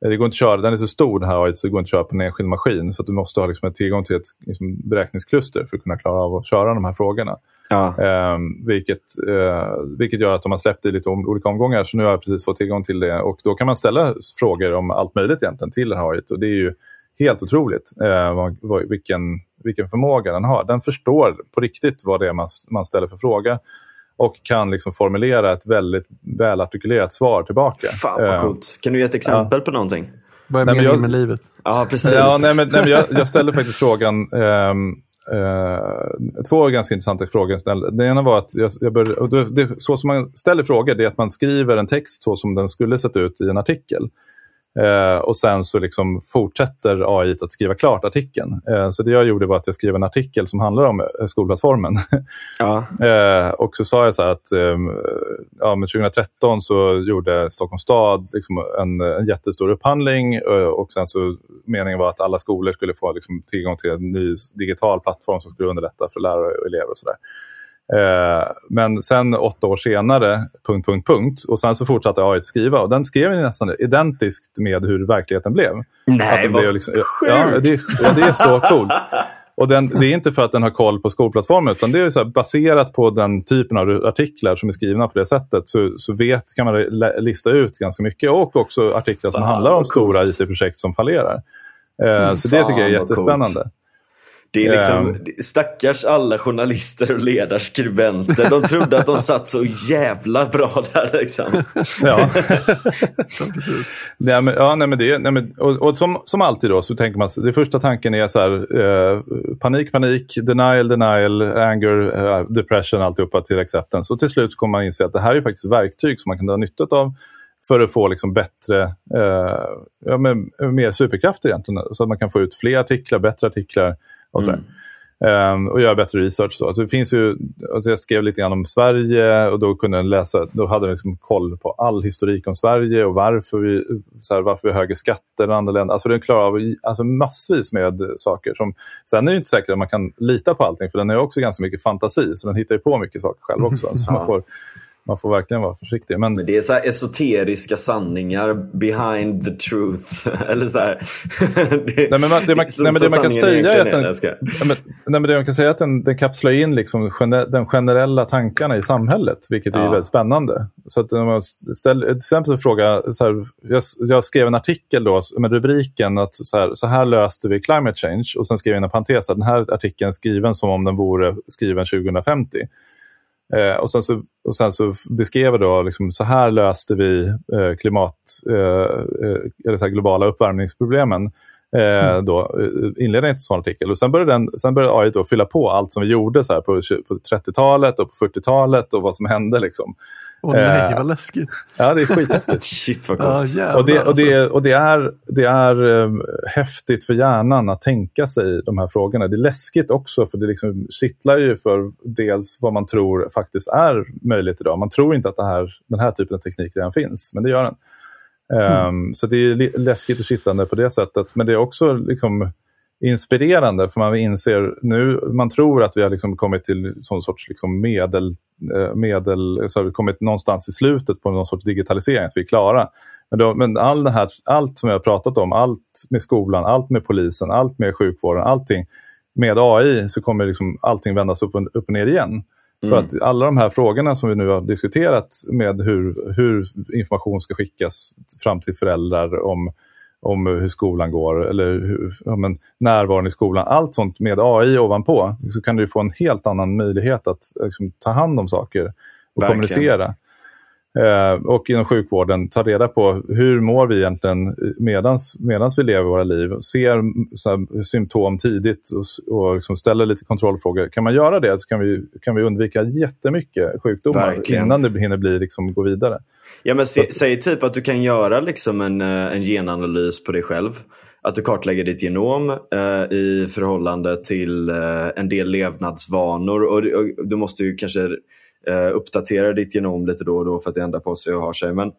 det går inte att köra, den är så stor den här så det går inte att köra på en enskild maskin. Så att du måste ha liksom, tillgång till ett liksom, beräkningskluster för att kunna klara av att köra de här frågorna. Ja. Eh, vilket, eh, vilket gör att de har släppt det i lite om, olika omgångar. Så nu har jag precis fått tillgång till det. Och då kan man ställa frågor om allt möjligt egentligen till här Och det är ju helt otroligt eh, vad, vad, vilken, vilken förmåga den har. Den förstår på riktigt vad det är man, man ställer för fråga och kan liksom formulera ett väldigt välartikulerat svar tillbaka. Fan vad ehm, coolt. Kan du ge ett exempel ja. på någonting? Vad är meningen med livet? Ja, precis. Ja, nej, men, nej, men jag, jag ställde faktiskt frågan um, eh, två ganska intressanta frågor. Den ena var att jag, jag började, det, så som man ställer frågor det är att man skriver en text så som den skulle sett ut i en artikel. Uh, och sen så liksom fortsätter AI att skriva klart artikeln. Uh, så det jag gjorde var att jag skrev en artikel som handlar om skolplattformen. Ja. <laughs> och så sa jag så att um, ja, 2013 så gjorde Stockholms stad liksom en, en jättestor upphandling och sen så meningen var att alla skolor skulle få liksom, tillgång till en ny digital plattform som skulle underlätta för lärare och elever. och sådär. Eh, men sen åtta år senare, punkt, punkt, punkt. Och sen så fortsatte AI att skriva och den skrev nästan identiskt med hur verkligen blev. Nej, vad blev liksom, ja, det, ja, det är så coolt. Och den, det är inte för att den har koll på skolplattformen utan det är så baserat på den typen av artiklar som är skrivna på det sättet så, så vet, kan man lista ut ganska mycket och också artiklar som Fan, handlar om stora IT-projekt som fallerar. Eh, så det tycker jag är jättespännande. Det är liksom, stackars alla journalister och ledarskribenter. De trodde att de <laughs> satt så jävla bra där. Liksom. <laughs> Ja, precis. Nej, men, ja, nej, men det, nej, men, och, och som, som alltid då så tänker man, det första tanken är så här, eh, panik, panik, denial, denial, anger, eh, depression, alltihopa till acceptance. Och till slut kommer man inse att det här är faktiskt verktyg som man kan dra nytta av för att få liksom bättre, eh, ja, men, mer superkraft egentligen. Så att man kan få ut fler artiklar, bättre artiklar och, mm. um, och göra bättre research. Så. Det finns ju, alltså jag skrev lite grann om Sverige och då kunde den läsa, då hade den liksom koll på all historik om Sverige och varför vi, så här, varför vi har högre skatter än andra länder. Alltså den klarar av alltså, massvis med saker. Som, sen är det inte säkert att man kan lita på allting för den har också ganska mycket fantasi så den hittar ju på mycket saker själv också. <laughs> Så man får, man får verkligen vara försiktig. Men... men det är så esoteriska sanningar behind the truth. <laughs> Eller så här. <laughs> det, nej, men man, det man, nej, men det man kan säga är att den, nej, men, det man kan säga att den, den kapslar in liksom den generella tankarna i samhället, vilket ja. är väldigt spännande. Så att man ställer, till exempel fråga, så här, jag, jag, skrev en artikel då med rubriken att så här, så här löste vi climate change och sen skrev jag en parentes att den här artikeln är skriven som om den vore skriven 2050. Eh, och, sen så, och sen så beskrev jag då, liksom, så här löste vi eh, klimat, eh, eh eller så globala uppvärmningsproblemen. Eh, mm. då, eh, inledde inte en sån artikel. Och sen började, den, sen började AI då fylla på allt som vi gjorde så här, på, på 30-talet och på 40-talet och vad som hände. Liksom. Åh nej, vad läskigt. Ja, det är skithäftigt. <laughs> Shit vad coolt. Ja, och det, och det, alltså. och det är, det är um, häftigt för hjärnan att tänka sig de här frågorna. Det är läskigt också för det liksom kittlar ju för dels vad man tror faktiskt är möjligt idag. Man tror inte att här, den här typen av teknik redan finns, men det gör den. Mm. Um, så det är läskigt och kittlande på det sättet. Men det är också liksom inspirerande för man inser nu, man tror att vi har liksom kommit till sån sorts liksom medel, eh, medel så har vi kommit någonstans i slutet på någon sorts digitalisering, att vi är klara. Men, då, men all här, allt som jag har pratat om, allt med skolan, allt med polisen, allt med sjukvården, allting med AI så kommer liksom allting vändas upp och, upp och ner igen. Mm. För att alla de här frågorna som vi nu har diskuterat med hur, hur information ska skickas fram till föräldrar om om hur skolan går eller hur, ja, men, närvaron i skolan. Allt sånt med AI ovanpå så kan du få en helt annan möjlighet att liksom, ta hand om saker och Verkligen. kommunicera. Eh, och inom sjukvården ta reda på hur mår vi egentligen medans, medans vi lever våra liv. Ser här, symptom tidigt och, och liksom ställer lite kontrollfrågor. Kan man göra det så kan vi, kan vi undvika jättemycket sjukdomar Verkligen. innan det hinner bli, liksom, gå vidare. Ja, men se, säg typ att du kan göra liksom en, eh, en genanalys på dig själv. Att du kartlägger ditt genom eh, i förhållande till eh, en del levnadsvanor. Och, och, du måste ju kanske eh, uppdatera ditt genom lite då och då för att det ändrar på sig och har sig. Men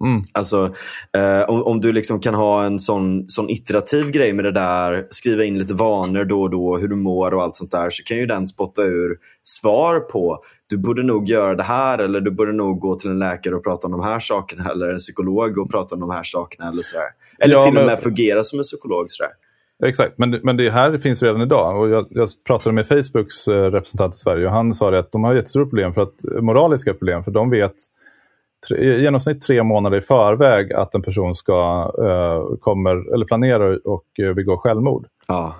Mm. Alltså, eh, om, om, du liksom kan ha en sån, sån iterativ grej med det där, skriva in lite vanor då och då, hur du mår och allt sånt där, så kan ju den spotta ur svar på du borde nog göra det här eller du borde nog gå till en läkare och prata om de här sakerna eller en psykolog och prata om de här sakerna eller sådär. Eller ja, till och med fungera som en psykolog. Sådär. Exakt, men, men det här finns redan idag. Och jag, jag pratade med Facebooks eh, representant i Sverige och han sa att de har jättestora problem, för att, moraliska problem, för de vet i genomsnitt tre månader i förväg att en person ska, uh, kommer, eller planerar och uh, begå självmord. Ja.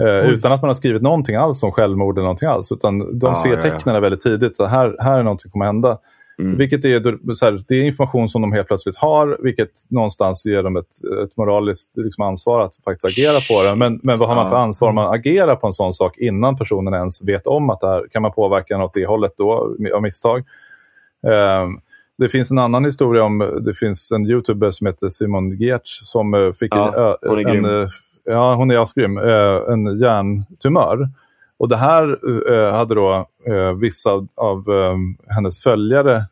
Uh, utan att man har skrivit någonting alls om självmord eller någonting alls. Utan de ja, ser tecknen ja, ja. väldigt tidigt. Så här, här är någonting som kommer hända. Mm. Vilket är, så här, det är information som de helt plötsligt har, vilket någonstans ger dem ett, ett moraliskt liksom, ansvar att faktiskt agera på det. Men, men vad har man för ansvar om man agerar på en sån sak innan personen ens vet om att det här kan man påverka något det hållet då, av misstag? Um, det finns en annan historia om, det finns en youtuber som heter Simon Giertz som eh, fick ja, en, hon är en, grym. ja, hon är asgrym, eh, en hjärntumör. Och det här eh, hade då vissa av hennes följare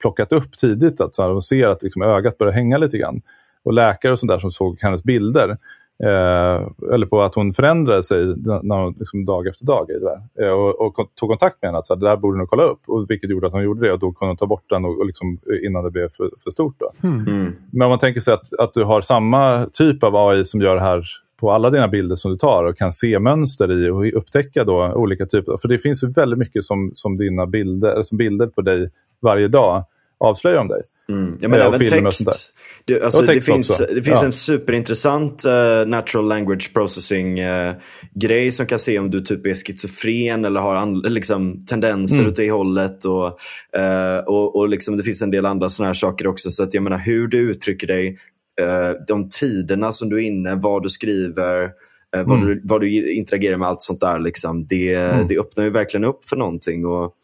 plockat upp tidigt. Alltså, de ser att liksom, ögat börjar hänga lite grann. Och läkare och sånt där som såg hennes bilder Eh, eller på att hon förändrade sig när, liksom dag efter dag. I det där. Eh, och, och, tog kontakt med henne att så här, det där borde hon kolla upp. Och vilket gjorde att hon gjorde det och då kunde hon ta bort den och, och liksom, innan det blev för, för stort. Då. Hmm. Mm. Men om man tänker sig att, att du har samma typ av AI som gör det här på alla dina bilder som du tar och kan se mönster i och upptäcka då olika typer. För det finns ju väldigt mycket som, som dina bilder, som bilder på dig varje dag avslöjar om dig. Mm. Ja, men eh, även text. Det, alltså, det finns, det finns ja. en superintressant uh, natural language processing uh, grej som kan se om du typ är schizofren eller har an, liksom, tendenser mm. åt det hållet. Och, uh, och, och liksom, det finns en del andra sådana här saker också. Så att jag menar hur du uttrycker dig, de tiderna som du är inne, vad du skriver, vad, mm. du, vad du interagerar med, allt sånt där. Liksom, det, mm. det öppnar ju verkligen upp för någonting. Och,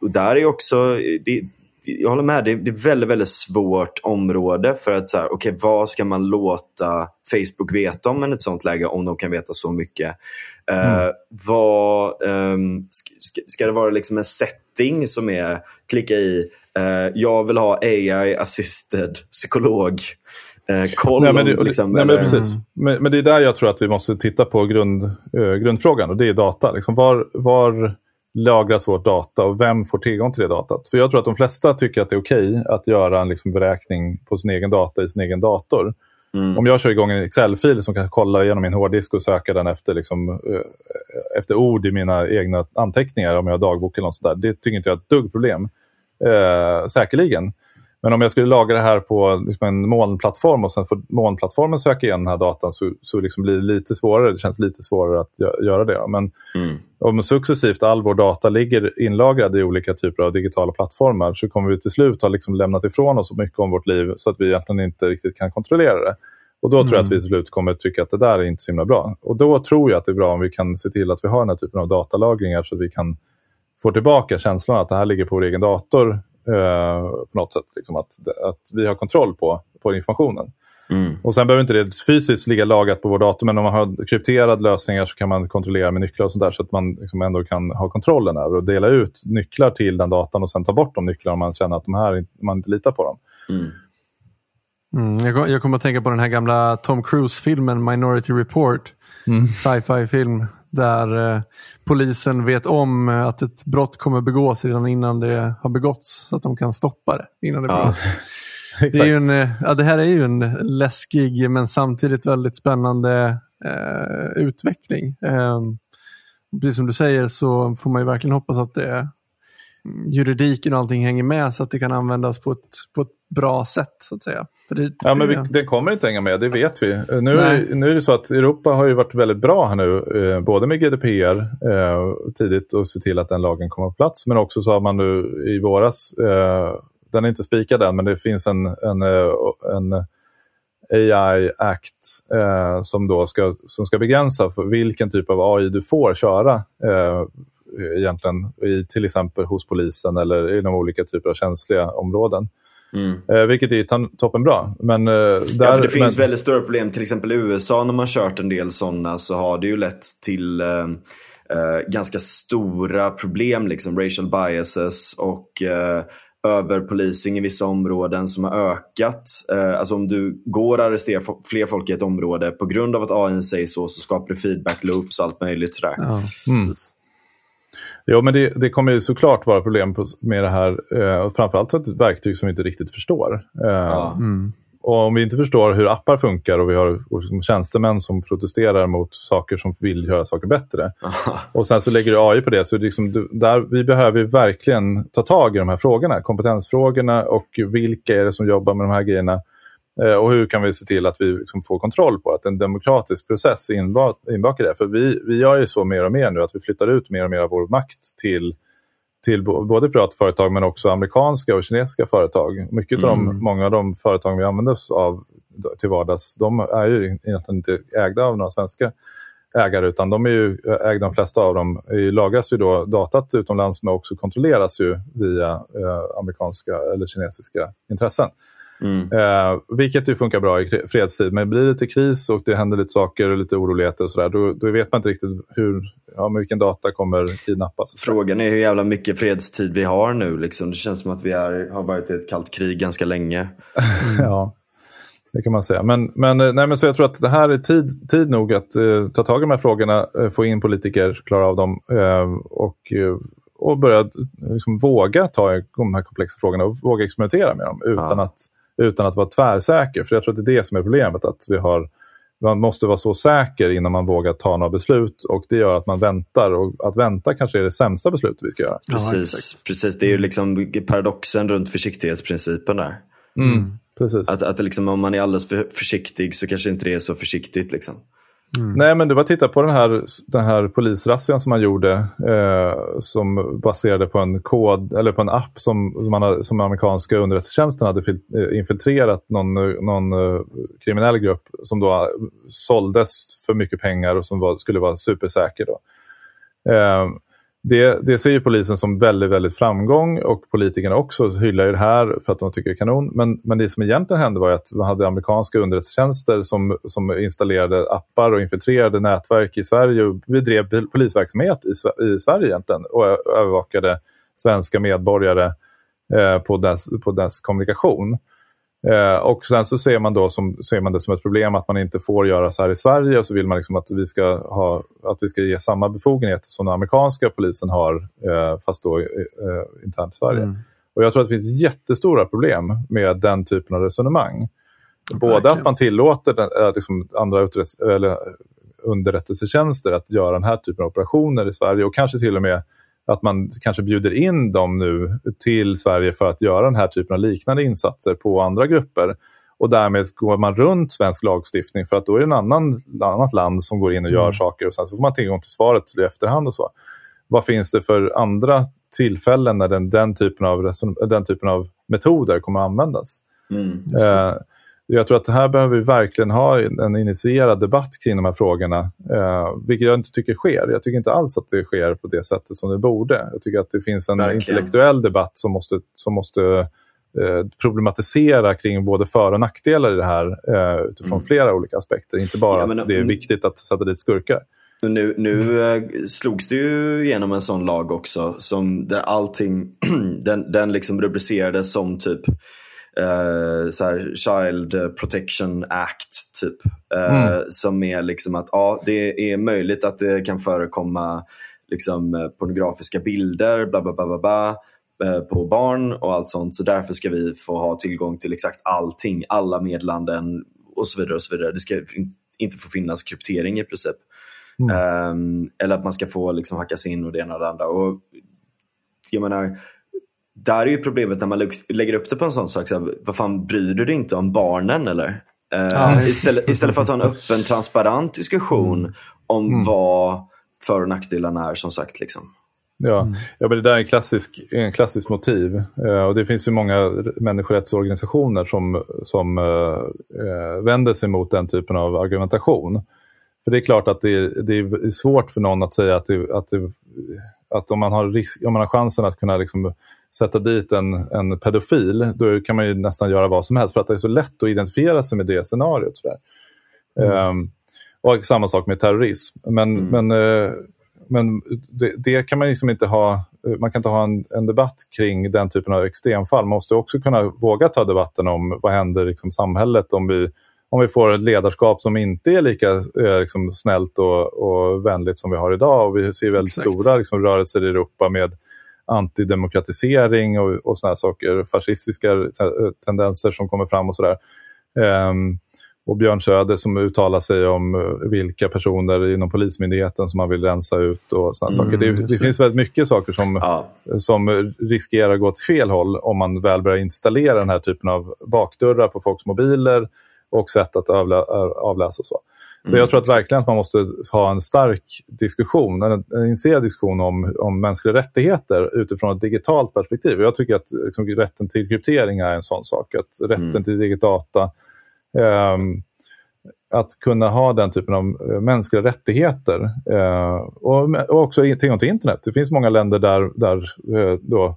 och där är också, det, jag håller med, det är, ett väldigt, väldigt svårt område för att så här, okay, vad ska man låta Facebook veta om i ett sånt läge om de kan veta så mycket? Eh, mm. Uh, vad, um, ska, ska, det vara liksom en setting som är klicka i, uh, jag vill ha AI-assisted psykolog. Koll nej, men det, liksom, nej, men, precis. Men, men, det är där jag tror att vi måste titta på grund, grundfrågan och det är data. Liksom var, var lagras vårt data och vem får tillgång till det datat? För jag tror att de flesta tycker att det är okej okay att göra en liksom beräkning på sin egen data i sin egen dator. Mm. Om jag kör igång en Excel-fil som kan kolla igenom min hårddisk och söka den efter, liksom, eh, efter ord i mina egna anteckningar, om jag har dagbok eller något sånt där, det tycker inte jag är ett dugg problem. Eh, säkerligen. Men om jag skulle lagra det här på liksom en molnplattform och sen får molnplattformen söka igen den här datan så, så liksom blir det lite svårare. Det känns lite svårare att göra det. Men mm. om successivt all vår data ligger inlagrad i olika typer av digitala plattformar så kommer vi till slut ha liksom lämnat ifrån oss så mycket om vårt liv så att vi egentligen inte riktigt kan kontrollera det. Och då mm. tror jag att vi till slut kommer tycka att det där är inte så himla bra. Och då tror jag att det är bra om vi kan se till att vi har den här typen av datalagringar så att vi kan få tillbaka känslan att det här ligger på vår egen dator eh, på något sätt. Liksom att, att vi har kontroll på, på informationen. Mm. Och Sen behöver inte det fysiskt ligga lagrat på vår dator, men om man har krypterade lösningar så kan man kontrollera med nycklar och sånt där så att man liksom ändå kan ha kontrollen över och dela ut nycklar till den datan och sen ta bort de nycklarna om man känner att de här, man inte litar på dem. Mm. Mm, jag, jag kommer att tänka på den här gamla Tom Cruise-filmen Minority Report. Sci-fi-film där eh, polisen vet om eh, att ett brott kommer begås redan innan det har begåtts. Så att de kan stoppa det innan det Ja. begås. <laughs> Det, är en, eh, ja, det här är ju en läskig men samtidigt väldigt spännande eh, utveckling. Eh, precis som du säger så får man ju verkligen hoppas att det, juridiken och allting hänger med så att det kan användas på ett, på ett bra sätt. så att säga. Det, Ja, men vi, den kommer inte hänga med, det vet vi. Nu, Nej. nu är det så att Europa har ju varit väldigt bra här nu, eh, både med GDPR eh, tidigt och se till att den lagen kommer på plats, men också så har man nu i våras, eh, den är inte spikad än, men det finns en, en, eh, en AI Act eh, som då ska, som ska begränsa för vilken typ av AI du får köra eh, egentligen, i, till exempel hos polisen eller inom olika typer av känsliga områden. Mm. Eh, vilket är toppenbra. Men, eh, där, Ja, för det finns men, väldigt stora problem. Till exempel i USA när man kört en del sådana så har det ju lett till eh, eh, ganska stora problem. Liksom racial biases och eh, överpolicing i vissa områden som har ökat. Eh, alltså om du går och arresterar fler folk i ett område på grund av att AI säger så så skapar det feedback loops och allt möjligt sådär. Ja, Mm. Jo, men det, det kommer ju såklart vara problem på, med det här. Eh, framförallt så ett verktyg som vi inte riktigt förstår. Eh, Ja. Mm. Och om vi inte förstår hur appar funkar och vi har tjänstemän som protesterar mot saker som vill göra saker bättre. <laughs> Och sen så lägger du AI på det. Så liksom, du- där, vi behöver verkligen ta tag i de här frågorna. Kompetensfrågorna och vilka är det som jobbar med de här grejerna. Eh, och hur kan vi se till att vi liksom får kontroll på att en demokratisk process är inba- inbakad i det. För vi, vi gör ju så mer och mer nu att vi flyttar ut mer och mer av vår makt till till både privata företag men också amerikanska och kinesiska företag. Mycket av de, många av de företag vi använder oss av till vardags, de är ju egentligen inte ägda av några svenska ägare utan de är ju ägda, de flesta av dem, lagras ju då datat utomlands men också kontrolleras ju via eh, amerikanska eller kinesiska intressen. Mm. Eh, vilket ju funkar bra i fredstid, men blir det lite kris och det händer lite saker och lite oroligheter och sådär, då, då vet man inte riktigt hur, ja, med vilken data kommer kidnappas. Frågan är hur jävla mycket fredstid vi har nu. Liksom. Det känns som att vi är, har varit i ett kallt krig ganska länge. <laughs> Ja, det kan man säga. Men, men, eh, nej, men så jag tror att det här är tid, tid nog att eh, ta tag i de här frågorna, eh, få in politiker, klara av dem eh, och, eh, och börja liksom, våga ta de här komplexa frågorna och våga experimentera med dem utan, Ja. att, utan att vara tvärsäker. För jag tror att det är det som är problemet, att vi har man måste vara så säker innan man vågar ta några beslut och det gör att man väntar och att vänta kanske är det sämsta beslutet vi ska göra. Ja, Precis, exakt. precis. det är ju liksom paradoxen runt försiktighetsprincipen där. Mm. Precis. Att, att liksom, om man är alldeles för försiktig så kanske inte det är så försiktigt. Liksom. Mm. Nej, men du bara titta på den här, den här polisrazzian som man gjorde eh, som baserade på en kod eller på en app som, som, man som amerikanska underrättelsetjänsten hade fil, eh, infiltrerat någon, någon eh, kriminell grupp som då eh, såldes för mycket pengar och som var, skulle vara supersäker. Då. Eh, det, det ser ju polisen som väldigt, väldigt framgång och politikerna också hyllar ju det här för att de tycker det är kanon. Men, men det som egentligen hände var ju att man hade amerikanska underrättelsetjänster som, som installerade appar och infiltrerade nätverk i Sverige och bedrev polisverksamhet i, i Sverige egentligen och övervakade svenska medborgare eh, på, dess, på dess kommunikation. Eh, och sen så ser man, då som, ser man det som ett problem att man inte får göra så här i Sverige och så vill man liksom att, vi ska ha, att vi ska ge samma befogenheter som den amerikanska polisen har, eh, fast då eh, internt i Sverige. Mm. Och Jag tror att det finns jättestora problem med den typen av resonemang. Både verkligen. att man tillåter den, eh, liksom andra eller underrättelsetjänster att göra den här typen av operationer i Sverige och kanske till och med att man kanske bjuder in dem nu till Sverige för att göra den här typen av liknande insatser på andra grupper. Och därmed går man runt svensk lagstiftning för att då är det en annan annat land som går in och gör saker och sen så får man tillgång till svaret i efterhand och så. Vad finns det för andra tillfällen när den, den, typen, av den typen av metoder kommer att användas? Mm. Eh, jag tror att här behöver vi verkligen ha en initierad debatt kring de här frågorna. Eh, vilket jag inte tycker sker. Jag tycker inte alls att det sker på det sättet som det borde. Jag tycker att det finns en verkligen. intellektuell debatt som måste, som måste eh, problematisera kring både för och nackdelar i det här eh, utifrån mm. flera olika aspekter. Inte bara ja, men, att det är viktigt att sätta dit skurkar. Nu, nu eh, slogs det ju igenom en sån lag också, som där allting, <clears throat> den, den liksom rubricerades som typ Uh, så här, Child Protection Act typ. Uh, mm. Som är liksom att ja, det är möjligt att det kan förekomma liksom, pornografiska bilder bla bla bla, bla, bla uh, på barn och allt sånt. Så därför ska vi få ha tillgång till exakt allting, alla meddelanden och så vidare. och så vidare. Det ska inte få finnas kryptering i princip. Mm. Eller att man ska få liksom hacka sig in och det ena och det andra. Och jag menar, där är ju problemet när man lägger upp det på en sån sak. Så här, vad fan, bryr du dig inte om barnen eller? Uh, istället, istället för att ha en <laughs> öppen, transparent diskussion mm. om mm. vad för och nackdelarna är som sagt. Liksom. Ja, mm. ja men det där är en klassisk, en klassisk motiv. Uh, och det finns ju många människorättsorganisationer som, som uh, vänder sig mot den typen av argumentation. För det är klart att det, det är svårt för någon att säga att, det, att, det, att om, man har risk, om man har chansen att kunna liksom sätta dit en, en pedofil, då kan man ju nästan göra vad som helst för att det är så lätt att identifiera sig med det scenariot. Mm. Um, och samma sak med terrorism. Men, mm. men, uh, men det, det, kan man liksom inte ha, man kan inte ha en, en, debatt kring den typen av extremfall. Man måste också kunna våga ta debatten om vad händer i liksom, samhället om vi om vi får ett ledarskap som inte är lika eh, liksom, snällt och, och vänligt som vi har idag. Och vi ser väldigt Exakt. stora liksom, rörelser i Europa med antidemokratisering och, och såna saker, fascistiska tendenser som kommer fram och sådär. Um, och Björn Söder som uttalar sig om eh, vilka personer inom Polismyndigheten som man vill rensa ut och sådana mm, saker. Det, det finns väldigt mycket saker som, ja. som riskerar att gå åt fel håll om man väl börjar installera den här typen av bakdörrar på folks mobiler och sätt att avlä avläsa och så. Så mm, jag tror att verkligen att man måste ha en stark diskussion, en, en initierad diskussion om, om mänskliga rättigheter utifrån ett digitalt perspektiv. Jag tycker att liksom, rätten till kryptering är en sån sak. Att rätten mm. till digitata, um, att kunna ha den typen av uh, mänskliga rättigheter uh, och, och, också tillgång till internet. Det finns många länder där, där uh, då,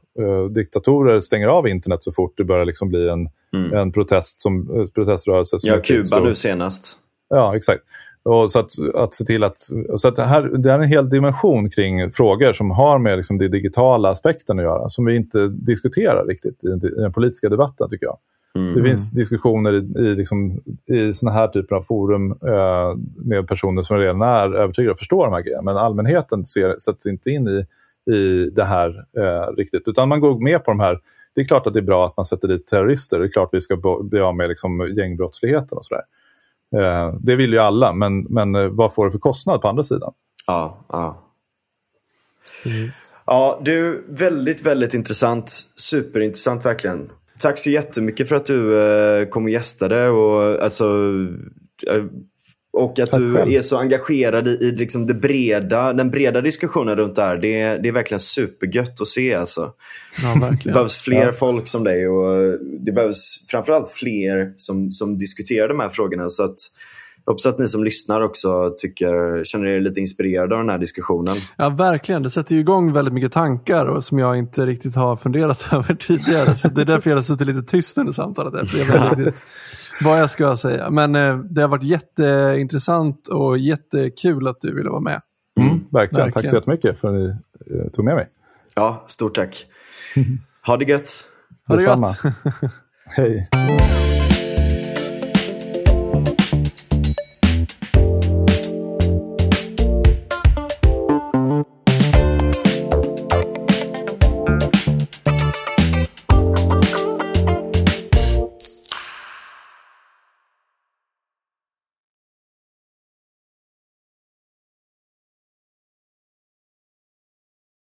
diktatorer stänger av internet så fort det börjar liksom bli en mm. en protest som, proteströrelse. Som ja, Kuba nu senast. Ja, exakt. Och så att, att se till att, så att det, här, det är en hel dimension kring frågor som har med liksom, den digitala aspekten att göra, som vi inte diskuterar riktigt i, i den politiska debatten tycker jag. Mm. Det finns diskussioner i, i, liksom, i såna här typer av forum eh, med personer som redan är övertygade och förstår de här grejerna. Men allmänheten ser, sätts inte in i, i det här eh, riktigt. Utan man går med på de här det är klart att det är bra att man sätter dit terrorister. Det är klart att vi ska bli av med liksom gängbrottsligheten och sådär. Eh, det vill ju alla, men, men eh, vad får det för kostnad på andra sidan? Ja, ja. Yes. Ja, du, väldigt, väldigt intressant. Superintressant verkligen. Tack så jättemycket för att du eh, kom och gästade. Och, alltså, och att Tack du själv. är så engagerad i, i liksom det breda, den breda diskussionen runt det här. Det är, det är verkligen supergött att se. Alltså. Ja, det behövs fler ja. folk som dig och det behövs framförallt fler som, som diskuterar de här frågorna. Så att, jag hoppas att ni som lyssnar också tycker, känner er lite inspirerade av den här diskussionen. Ja, verkligen. Det sätter ju igång väldigt mycket tankar och som jag inte riktigt har funderat <laughs> över tidigare. Så det är därför jag har suttit lite tyst under samtalet. Jag vet riktigt <laughs> vad jag ska säga. Men eh, det har varit jätteintressant och jättekul att du ville vara med. Mm, verkligen. verkligen. Tack så jättemycket för att ni eh, tog med mig. Ja, stort tack. Ha det gött. Ha det gött. <laughs> Hej.